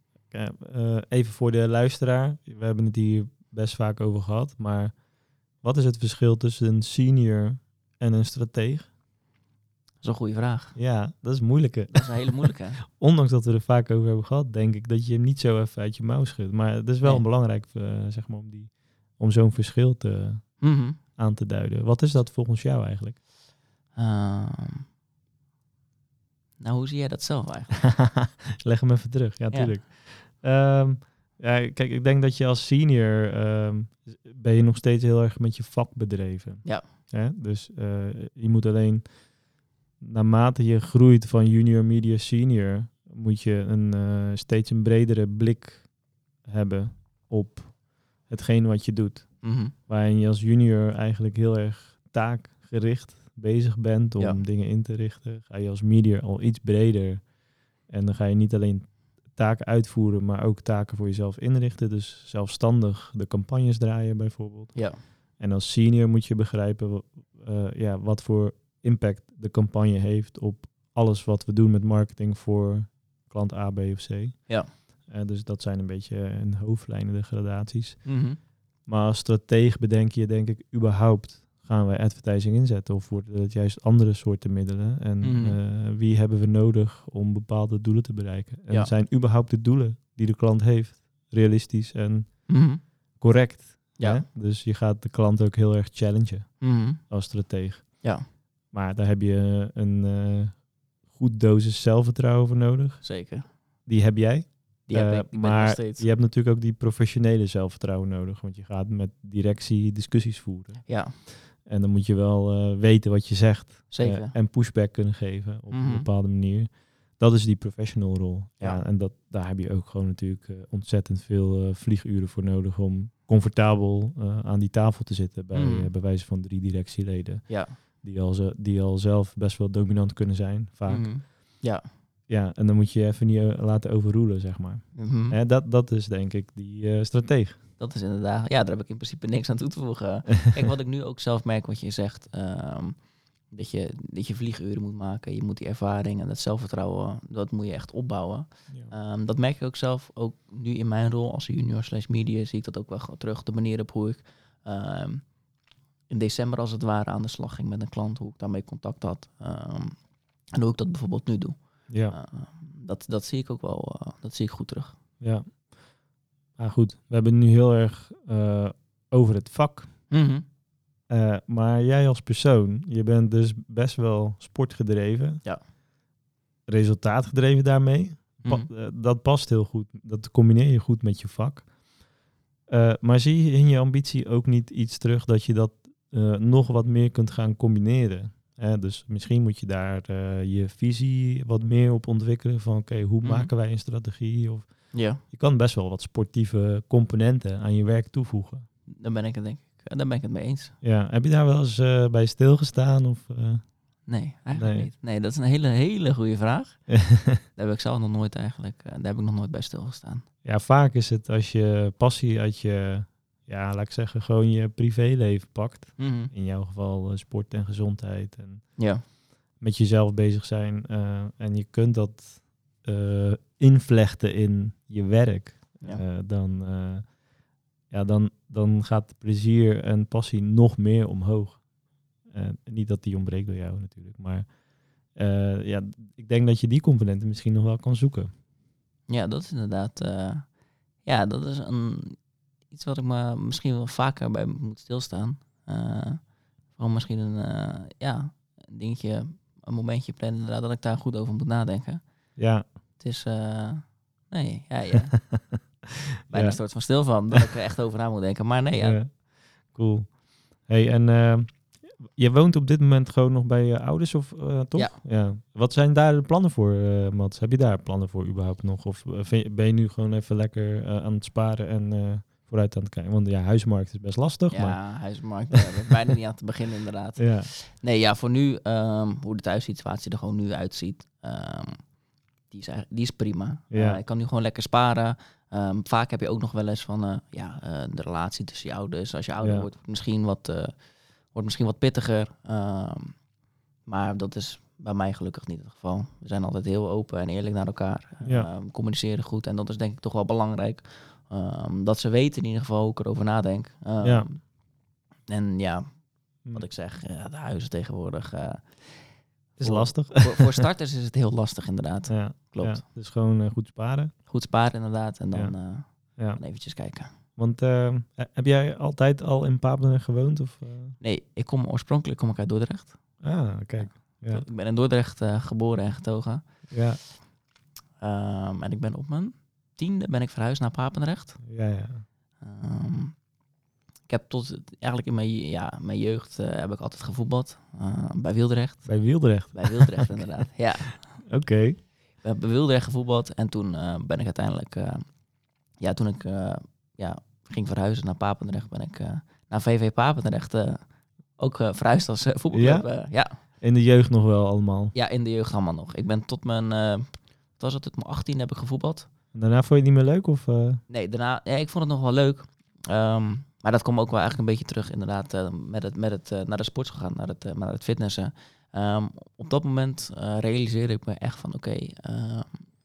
[SPEAKER 1] even voor de luisteraar. We hebben het hier best vaak over gehad. Maar wat is het verschil tussen een senior en een strateeg?
[SPEAKER 2] Dat is een goede vraag.
[SPEAKER 1] Ja, dat is moeilijker.
[SPEAKER 2] Dat is een hele moeilijke. <laughs>
[SPEAKER 1] Ondanks dat we er vaak over hebben gehad, denk ik dat je hem niet zo even uit je mouw schudt. Maar het is wel
[SPEAKER 2] Nee.
[SPEAKER 1] belangrijk eh, zeg maar, om, die, om zo'n verschil te,
[SPEAKER 2] Mhm.
[SPEAKER 1] aan te duiden. Wat is dat volgens jou eigenlijk?
[SPEAKER 2] Ehm, nou, hoe zie jij dat zelf eigenlijk? <laughs>
[SPEAKER 1] Leg hem even terug. Ja,
[SPEAKER 2] Ja.
[SPEAKER 1] tuurlijk. Ja, kijk, ik denk dat je als senior ehm, ben je nog steeds heel erg met je vak bedreven.
[SPEAKER 2] Ja.
[SPEAKER 1] Hè? Dus eh, je moet alleen, naarmate je groeit van junior, media, senior, moet je een, eh, steeds een bredere blik hebben op hetgeen wat je doet.
[SPEAKER 2] Mhm.
[SPEAKER 1] Waarin je als junior eigenlijk heel erg taakgericht bezig bent om
[SPEAKER 2] Ja.
[SPEAKER 1] dingen in te richten. Ga je als media al iets breder. En dan ga je niet alleen taken uitvoeren, maar ook taken voor jezelf inrichten. Dus zelfstandig de campagnes draaien bijvoorbeeld.
[SPEAKER 2] Ja.
[SPEAKER 1] En als senior moet je begrijpen eh, ja, wat voor impact de campagne heeft op alles wat we doen met marketing voor klant A, B of C.
[SPEAKER 2] Ja.
[SPEAKER 1] Eh, dus dat zijn een beetje in hoofdlijnen de gradaties.
[SPEAKER 2] Mhm.
[SPEAKER 1] Maar als strateeg bedenk je, denk ik, überhaupt gaan wij advertising inzetten of worden het juist andere soorten middelen? En
[SPEAKER 2] Mhm.
[SPEAKER 1] eh, wie hebben we nodig om bepaalde doelen te bereiken? En
[SPEAKER 2] Ja.
[SPEAKER 1] zijn überhaupt de doelen die de klant heeft realistisch en
[SPEAKER 2] Mhm.
[SPEAKER 1] correct?
[SPEAKER 2] Ja.
[SPEAKER 1] hè? Dus je gaat de klant ook heel erg challengen
[SPEAKER 2] Mhm.
[SPEAKER 1] als strateeg.
[SPEAKER 2] Ja,
[SPEAKER 1] Maar daar heb je een eh, goed dosis zelfvertrouwen voor nodig.
[SPEAKER 2] zeker.
[SPEAKER 1] Die heb jij.
[SPEAKER 2] Die heb
[SPEAKER 1] Eh,
[SPEAKER 2] ik.
[SPEAKER 1] Maar je hebt natuurlijk ook die professionele zelfvertrouwen nodig. Want je gaat met directie discussies voeren.
[SPEAKER 2] Ja,
[SPEAKER 1] En dan moet je wel eh, weten wat je zegt.
[SPEAKER 2] Zeker.
[SPEAKER 1] Eh, en pushback kunnen geven op
[SPEAKER 2] Mhm.
[SPEAKER 1] een bepaalde manier. Dat is die professional rol. Ja.
[SPEAKER 2] Ja.
[SPEAKER 1] en dat, daar heb je ook gewoon natuurlijk eh, ontzettend veel vlieguren voor nodig om comfortabel aan die tafel te zitten bij,
[SPEAKER 2] Mhm.
[SPEAKER 1] bij wijze van drie directieleden.
[SPEAKER 2] ja.
[SPEAKER 1] Die al, ze, die al zelf best wel dominant kunnen zijn, vaak.
[SPEAKER 2] Mhm. Ja.
[SPEAKER 1] Ja, en dan moet je even niet laten overroelen, zeg maar.
[SPEAKER 2] Mhm.
[SPEAKER 1] Dat, dat is denk ik die strateeg.
[SPEAKER 2] Dat is inderdaad, ja, daar heb ik in principe niks aan toe te voegen. <laughs> Kijk, wat ik nu ook zelf merk, wat je zegt, ehm, dat, je, dat je vlieguren moet maken. Je moet die ervaring en dat zelfvertrouwen, dat moet je echt opbouwen. Ehm, dat merk ik ook zelf, ook nu in mijn rol als junior slash media, zie ik dat ook wel terug. De manier op hoe ik ehm, in december als het ware aan de slag ging met een klant, hoe ik daarmee contact had. en hoe ik dat bijvoorbeeld nu doe.
[SPEAKER 1] ja.
[SPEAKER 2] Dat, dat zie ik ook wel, eh, dat zie ik goed terug.
[SPEAKER 1] Ja. Maar goed, we hebben nu heel erg eh, over het vak.
[SPEAKER 2] Mhm.
[SPEAKER 1] Eh, maar jij als persoon, je bent dus best wel sportgedreven.
[SPEAKER 2] Ja.
[SPEAKER 1] Resultaatgedreven daarmee. Pa-
[SPEAKER 2] Mhm.
[SPEAKER 1] eh, dat past heel goed. Dat combineer je goed met je vak. Eh, maar zie je in je ambitie ook niet iets terug dat je dat eh, nog wat meer kunt gaan combineren? Hè, dus misschien moet je daar eh, je visie wat meer op ontwikkelen. Van oké, hoe
[SPEAKER 2] Mhm.
[SPEAKER 1] maken wij een strategie? Of
[SPEAKER 2] Ja,
[SPEAKER 1] je kan best wel wat sportieve componenten aan je werk toevoegen.
[SPEAKER 2] daar ben ik het denk ik, daar ben ik het mee eens.
[SPEAKER 1] Ja, heb je daar wel eens eh, bij stilgestaan? Of, eh?
[SPEAKER 2] Nee, eigenlijk
[SPEAKER 1] Nee.
[SPEAKER 2] niet. Nee, dat is een hele, hele goede vraag. <laughs> Daar heb ik zelf nog nooit eigenlijk, eh, daar heb ik nog nooit bij stilgestaan.
[SPEAKER 1] ja, vaak is het als je passie uit je, ja, laat ik zeggen, gewoon je privéleven pakt.
[SPEAKER 2] Mhm.
[SPEAKER 1] In jouw geval sport en gezondheid en
[SPEAKER 2] Ja,
[SPEAKER 1] met jezelf bezig zijn. en je kunt dat eh, invlechten in je werk.
[SPEAKER 2] Ja.
[SPEAKER 1] eh, dan, eh, ja, dan, dan gaat plezier en passie nog meer omhoog. Niet dat die ontbreekt door jou natuurlijk, maar ja, ik denk dat je die componenten misschien nog wel kan zoeken.
[SPEAKER 2] ja dat is inderdaad, ja, dat is een, iets wat ik me misschien wel vaker bij moet stilstaan. Gewoon misschien een, ja, een dingetje, een momentje plannen inderdaad, dat ik daar goed over moet nadenken.
[SPEAKER 1] Ja,
[SPEAKER 2] Het is, eh, nee, ja, ja. <laughs> bijna
[SPEAKER 1] Ja.
[SPEAKER 2] soort van stil van, dat ik er echt over na moet denken. Maar nee, ja,
[SPEAKER 1] ja. Cool. Hey, en eh, je woont op dit moment gewoon nog bij je ouders, of eh, toch?
[SPEAKER 2] Ja.
[SPEAKER 1] Wat zijn daar de plannen voor, eh Mats? Heb je daar plannen voor überhaupt nog? Of je- ben je nu gewoon even lekker aan het sparen en vooruit aan het kijken? Want ja, huismarkt is best lastig, maar...
[SPEAKER 2] ja huismarkt, daar heb ik bijna niet aan te beginnen inderdaad. <laughs>
[SPEAKER 1] Ja,
[SPEAKER 2] Nee, ja, voor nu, ehm, hoe de thuissituatie er gewoon nu uitziet, ehm, die, is die is prima.
[SPEAKER 1] Ja.
[SPEAKER 2] Eh, ik kan nu gewoon lekker sparen. Ehm, vaak heb je ook nog wel eens van, eh, ja, eh, de relatie tussen je ouders. Als je ouder
[SPEAKER 1] Ja.
[SPEAKER 2] wordt, wordt misschien wat, wordt misschien wat pittiger. Ehm, maar dat is bij mij gelukkig niet het geval. We zijn altijd heel open en eerlijk naar elkaar.
[SPEAKER 1] Ja.
[SPEAKER 2] Ehm, communiceren goed en dat is denk ik toch wel belangrijk. Dat ze weten in ieder geval hoe ik erover nadenk.
[SPEAKER 1] Ja.
[SPEAKER 2] En ja,
[SPEAKER 1] Hm.
[SPEAKER 2] wat ik zeg, ja, de huizen tegenwoordig.
[SPEAKER 1] Is lastig.
[SPEAKER 2] Voor, voor <laughs> starters is het heel lastig, inderdaad.
[SPEAKER 1] Ja,
[SPEAKER 2] Klopt.
[SPEAKER 1] ja, dus gewoon eh, goed sparen.
[SPEAKER 2] Goed sparen, inderdaad. En dan,
[SPEAKER 1] Ja.
[SPEAKER 2] eh, dan eventjes kijken.
[SPEAKER 1] Want eh, heb jij altijd al in Papendrecht gewoond? Of?
[SPEAKER 2] Nee, ik kom oorspronkelijk kom ik uit Dordrecht.
[SPEAKER 1] Ah, kijk. Ja,
[SPEAKER 2] Ik ben in Dordrecht geboren en getogen.
[SPEAKER 1] ja,
[SPEAKER 2] Ehm, en ik ben op mijn tiende ben ik verhuisd naar Papendrecht.
[SPEAKER 1] ja. ja.
[SPEAKER 2] Ehm, ik heb tot eigenlijk in mijn, ja, mijn jeugd eh, heb ik altijd gevoetbald. eh, bij Wildrecht.
[SPEAKER 1] Bij Wieldrecht.
[SPEAKER 2] Bij Wildrecht <laughs> inderdaad. Ja,
[SPEAKER 1] Oké.
[SPEAKER 2] We hebben bij Wildrecht gevoetbald en toen eh, ben ik uiteindelijk, ja, toen ik ja, ging verhuizen naar Papendrecht, ben ik naar VV Papendrecht ook verhuisd als voetbalclub. Ja? ja.
[SPEAKER 1] In de jeugd nog wel allemaal.
[SPEAKER 2] ja, in de jeugd allemaal nog. Ik ben tot mijn, wat was het, tot mijn 18 heb ik gevoetbald.
[SPEAKER 1] En daarna vond je het niet meer leuk? Of?
[SPEAKER 2] Nee, daarna, ja, ik vond het nog wel leuk. Ehm, maar dat kwam ook wel eigenlijk een beetje terug inderdaad eh, met het, met het eh, naar de sport gegaan, naar het, eh, naar het fitnessen. Ehm, op dat moment realiseerde ik me echt van oké, ehm,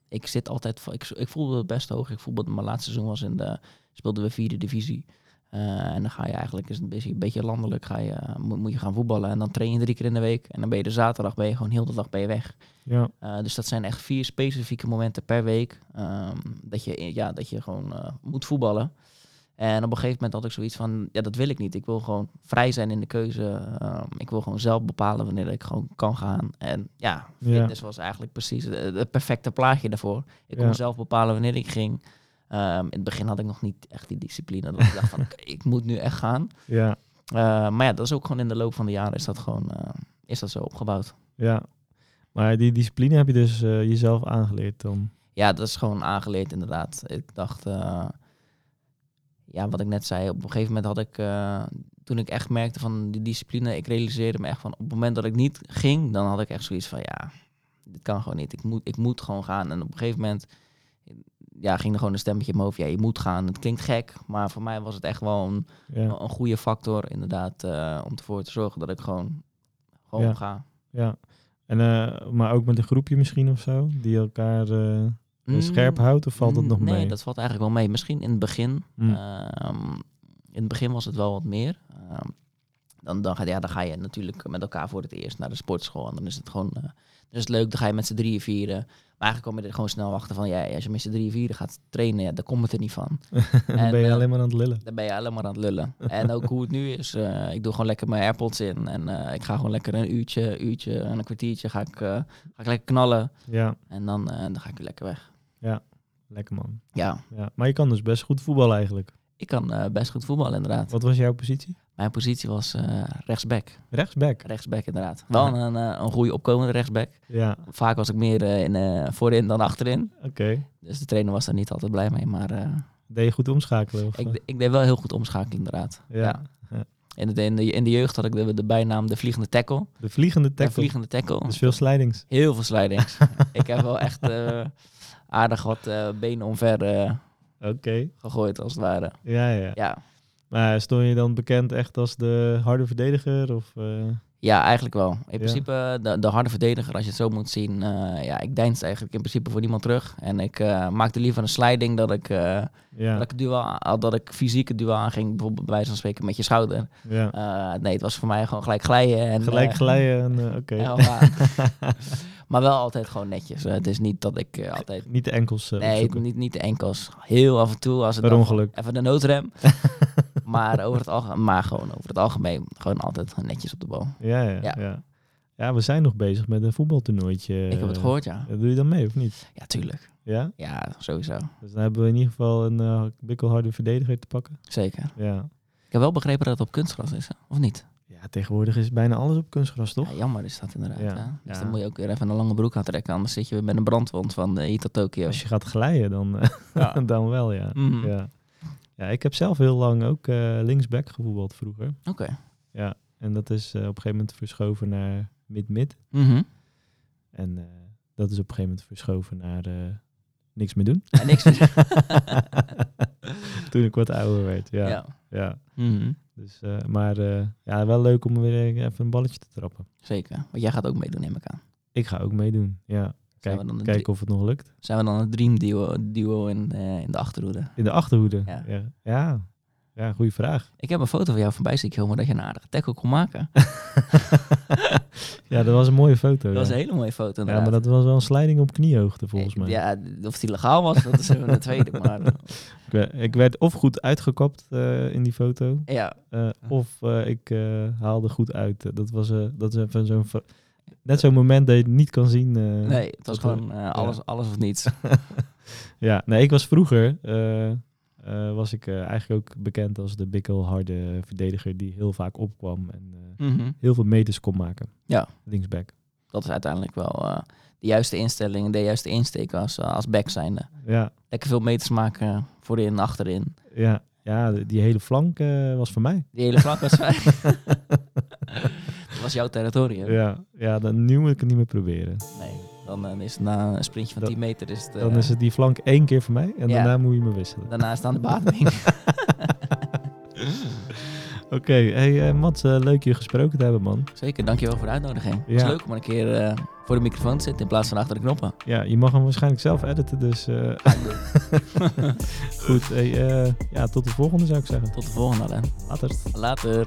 [SPEAKER 2] ik zit altijd, ik, ik voelde het best hoog. Ik voelde mijn laatste seizoen was in de, speelden we vierde divisie. En dan ga je eigenlijk, is het een beetje, landelijk, ga je, moet, moet je gaan voetballen. En dan train je drie keer in de week. En dan ben je de zaterdag, ben je gewoon heel de dag ben je weg.
[SPEAKER 1] Ja,
[SPEAKER 2] Uh, dus dat zijn echt vier specifieke momenten per week ehm, dat, je, ja, dat je gewoon moet voetballen. En op een gegeven moment had ik zoiets van, ja, dat wil ik niet. Ik wil gewoon vrij zijn in de keuze. Ehm, ik wil gewoon zelf bepalen wanneer ik gewoon kan gaan. En ja,
[SPEAKER 1] Ja.
[SPEAKER 2] fitness was eigenlijk precies het, perfecte plaatje daarvoor. Ik
[SPEAKER 1] Ja.
[SPEAKER 2] kon zelf bepalen wanneer ik ging. Ehm, in het begin had ik nog niet echt die discipline. Dat ik dacht van, <laughs> ik moet nu echt gaan.
[SPEAKER 1] ja,
[SPEAKER 2] Uh, maar ja, dat is ook gewoon in de loop van de jaren is dat gewoon uh, is dat zo opgebouwd.
[SPEAKER 1] ja. Maar die discipline heb je dus uh, jezelf aangeleerd dan?
[SPEAKER 2] Ja, dat is gewoon aangeleerd inderdaad. Ik dacht, uh, ja, wat ik net zei, op een gegeven moment had ik, uh, toen ik echt merkte van die discipline, ik realiseerde me echt van op het moment dat ik niet ging, dan had ik echt zoiets van ja, dit kan gewoon niet. Ik moet, ik moet gewoon gaan. En op een gegeven moment ja, ging er gewoon een stemmetje in mijn hoofd. Ja, je moet gaan. Het klinkt gek, maar voor mij was het echt wel een,
[SPEAKER 1] ja.
[SPEAKER 2] een goede factor inderdaad uh, om ervoor te zorgen dat ik gewoon, gewoon
[SPEAKER 1] Ja.
[SPEAKER 2] ga.
[SPEAKER 1] Ja. En, uh, maar ook met een groepje misschien of zo, die elkaar
[SPEAKER 2] Mm,
[SPEAKER 1] scherp houdt, of valt dat nog
[SPEAKER 2] nee,
[SPEAKER 1] mee?
[SPEAKER 2] dat valt eigenlijk wel mee. Misschien in het begin.
[SPEAKER 1] Mm.
[SPEAKER 2] Um, in het begin was het wel wat meer. Um, dan, dan, ga, ja, dan ga je natuurlijk met elkaar voor het eerst naar de sportschool. En dan is het gewoon uh, dan is het leuk. Dan ga je met z'n drieën vieren. Maar eigenlijk kom je er gewoon snel achter van... Ja, als je met z'n drieën vieren gaat trainen, ja, dan komt het er niet van. <laughs>
[SPEAKER 1] dan
[SPEAKER 2] en,
[SPEAKER 1] ben je
[SPEAKER 2] uh,
[SPEAKER 1] alleen maar aan het lullen.
[SPEAKER 2] Dan ben je alleen maar aan het lullen. <laughs> en ook hoe het nu is. Uh, ik doe gewoon lekker mijn AirPods in. En uh, ik ga gewoon lekker een uurtje, uurtje en een kwartiertje ga ik, ga ik lekker knallen.
[SPEAKER 1] Ja.
[SPEAKER 2] En dan, dan ga ik weer lekker weg.
[SPEAKER 1] Ja, lekker man.
[SPEAKER 2] Ja.
[SPEAKER 1] ja. Maar je kan dus best goed voetballen eigenlijk.
[SPEAKER 2] Ik kan uh, best goed voetballen, inderdaad.
[SPEAKER 1] Wat was jouw positie?
[SPEAKER 2] Mijn positie was uh, rechtsback.
[SPEAKER 1] Rechtsback?
[SPEAKER 2] Rechtsback, inderdaad. Wel een, uh, een goede opkomende rechtsback.
[SPEAKER 1] Ja.
[SPEAKER 2] Vaak was ik meer in, voorin dan achterin.
[SPEAKER 1] Oké. Okay.
[SPEAKER 2] Dus de trainer was daar niet altijd blij mee, maar...
[SPEAKER 1] deed je goed omschakelen? Of?
[SPEAKER 2] Ik, ik deed wel heel goed omschakelen, inderdaad.
[SPEAKER 1] Ja. ja.
[SPEAKER 2] ja. In, de, in, de, in de jeugd had ik de, de bijnaam de vliegende tackle.
[SPEAKER 1] De vliegende tackle?
[SPEAKER 2] De vliegende tackle.
[SPEAKER 1] Dus veel slidings?
[SPEAKER 2] Heel veel slidings. <laughs> ik heb wel echt aardig wat uh, benen omver uh,
[SPEAKER 1] okay.
[SPEAKER 2] gegooid, als het ware.
[SPEAKER 1] Ja, ja.
[SPEAKER 2] ja.
[SPEAKER 1] Maar stond je dan bekend echt als de harde verdediger? Of, uh...
[SPEAKER 2] Ja, eigenlijk wel. In ja. principe de, de, harde verdediger, als je het zo moet zien. Ja, ik deinst eigenlijk in principe voor niemand terug. En ik maakte liever een sliding dat ik, ja. dat ik, duel, dat ik fysiek het duel aanging. Bijvoorbeeld bij wijze van spreken met je schouder.
[SPEAKER 1] Ja.
[SPEAKER 2] nee, het was voor mij gewoon gelijk glijden. En,
[SPEAKER 1] gelijk glijden, oké. <laughs>
[SPEAKER 2] Okay. <laughs> maar wel altijd gewoon netjes. het is niet dat ik altijd...
[SPEAKER 1] Niet de enkels
[SPEAKER 2] Nee,
[SPEAKER 1] opzoeken.
[SPEAKER 2] niet, niet de enkels. Heel af en toe als het
[SPEAKER 1] per ongeluk.
[SPEAKER 2] Even de noodrem. <laughs> Maar, over het algemeen, maar gewoon over het algemeen, gewoon altijd netjes op de bal.
[SPEAKER 1] Ja, ja, ja.
[SPEAKER 2] Ja.
[SPEAKER 1] ja. we zijn nog bezig met een voetbaltoernooitje.
[SPEAKER 2] Ik heb het gehoord, ja.
[SPEAKER 1] Eh, Doe je dan mee of niet?
[SPEAKER 2] Ja, tuurlijk.
[SPEAKER 1] Ja?
[SPEAKER 2] Ja, sowieso.
[SPEAKER 1] Dus dan hebben we in ieder geval een eh bikkelharde verdediger te pakken.
[SPEAKER 2] Zeker.
[SPEAKER 1] Ja.
[SPEAKER 2] Ik heb wel begrepen dat het op kunstgras is, hè? of niet?
[SPEAKER 1] Ja, tegenwoordig is bijna alles op kunstgras, toch?
[SPEAKER 2] Ja, jammer is dat inderdaad.
[SPEAKER 1] Ja,
[SPEAKER 2] hè? Dus
[SPEAKER 1] ja.
[SPEAKER 2] dan moet je ook weer even een lange broek aantrekken, anders zit je weer met een brandwond van uh, hier tot Tokio.
[SPEAKER 1] Als je gaat glijden, dan, eh,
[SPEAKER 2] Ja. <laughs>
[SPEAKER 1] dan wel, ja.
[SPEAKER 2] Mhm.
[SPEAKER 1] ja. Ja, ik heb zelf heel lang ook eh, linksback gevoetbald vroeger.
[SPEAKER 2] Oké.
[SPEAKER 1] Ja, en dat is op een gegeven moment verschoven naar mid-mid.
[SPEAKER 2] Mhm.
[SPEAKER 1] En eh, dat is op een gegeven moment verschoven naar eh, niks meer doen.
[SPEAKER 2] Ja, niks meer. <laughs>
[SPEAKER 1] Toen ik wat ouder werd, ja. ja.
[SPEAKER 2] ja. Mhm.
[SPEAKER 1] Dus, eh, maar eh, ja, wel leuk om weer even een balletje te trappen.
[SPEAKER 2] Zeker. Want jij gaat ook meedoen, neem ik aan.
[SPEAKER 1] Ik ga ook meedoen, ja. Kijk, kijken of het nog lukt.
[SPEAKER 2] Zijn we dan een dream duo, duo in, eh, in de achterhoede?
[SPEAKER 1] In de achterhoede.
[SPEAKER 2] Ja.
[SPEAKER 1] Ja, ja. Ja. goede vraag.
[SPEAKER 2] Ik heb een foto van jou voorbij zien komen dat je een aardige tackle kon maken. <laughs> <laughs>
[SPEAKER 1] ja, dat was een mooie foto.
[SPEAKER 2] Dat was
[SPEAKER 1] ja.
[SPEAKER 2] een hele mooie foto
[SPEAKER 1] ja,
[SPEAKER 2] inderdaad.
[SPEAKER 1] maar dat was wel een slijding op kniehoogte volgens mij.
[SPEAKER 2] Ja, of die legaal was, dat is even de tweede. <laughs> Maar
[SPEAKER 1] Ik, we- ik werd of goed uitgekapt eh, in die foto,
[SPEAKER 2] ja,
[SPEAKER 1] eh, of eh, ik eh, haalde goed uit. Dat was, eh, dat is even zo'n... Net zo'n moment dat je het niet kan zien. eh.
[SPEAKER 2] nee, het was gewoon eh, alles, alles of niets.
[SPEAKER 1] Ja, nee, ik was vroeger... eh, was ik eh, eigenlijk ook bekend als de bikkelharde verdediger die heel vaak opkwam en eh,
[SPEAKER 2] Mhm.
[SPEAKER 1] heel veel meters kon maken.
[SPEAKER 2] Ja.
[SPEAKER 1] Linksback.
[SPEAKER 2] Dat is uiteindelijk wel de juiste instelling, de juiste insteek als, als back zijnde.
[SPEAKER 1] Ja,
[SPEAKER 2] Lekker veel meters maken voorin en achterin.
[SPEAKER 1] ja, ja, die hele flank was voor mij.
[SPEAKER 2] Die hele vlak was vrij. <laughs> <laughs> dat was jouw territorium.
[SPEAKER 1] Ja, ja dan, nu moet ik het niet meer proberen.
[SPEAKER 2] Nee, dan eh, is het na een sprintje van
[SPEAKER 1] Dan-
[SPEAKER 2] 10 meter is het, eh,
[SPEAKER 1] Dan is het die flank één keer voor mij en
[SPEAKER 2] Ja.
[SPEAKER 1] daarna moet je me wisselen.
[SPEAKER 2] daarna is het aan de <laughs> bademing. <laughs>
[SPEAKER 1] Oké, hey, eh, Mats, eh, leuk je gesproken te hebben, man.
[SPEAKER 2] Zeker, dankjewel voor de uitnodiging. Het is leuk om een keer eh, voor de microfoon te zitten in plaats van achter de knoppen.
[SPEAKER 1] Ja, je mag hem waarschijnlijk zelf editen, dus eh, <laughs> goed. Hey, eh, ja, tot de volgende zou ik zeggen.
[SPEAKER 2] Tot de volgende, Alain.
[SPEAKER 1] Later.
[SPEAKER 2] Later.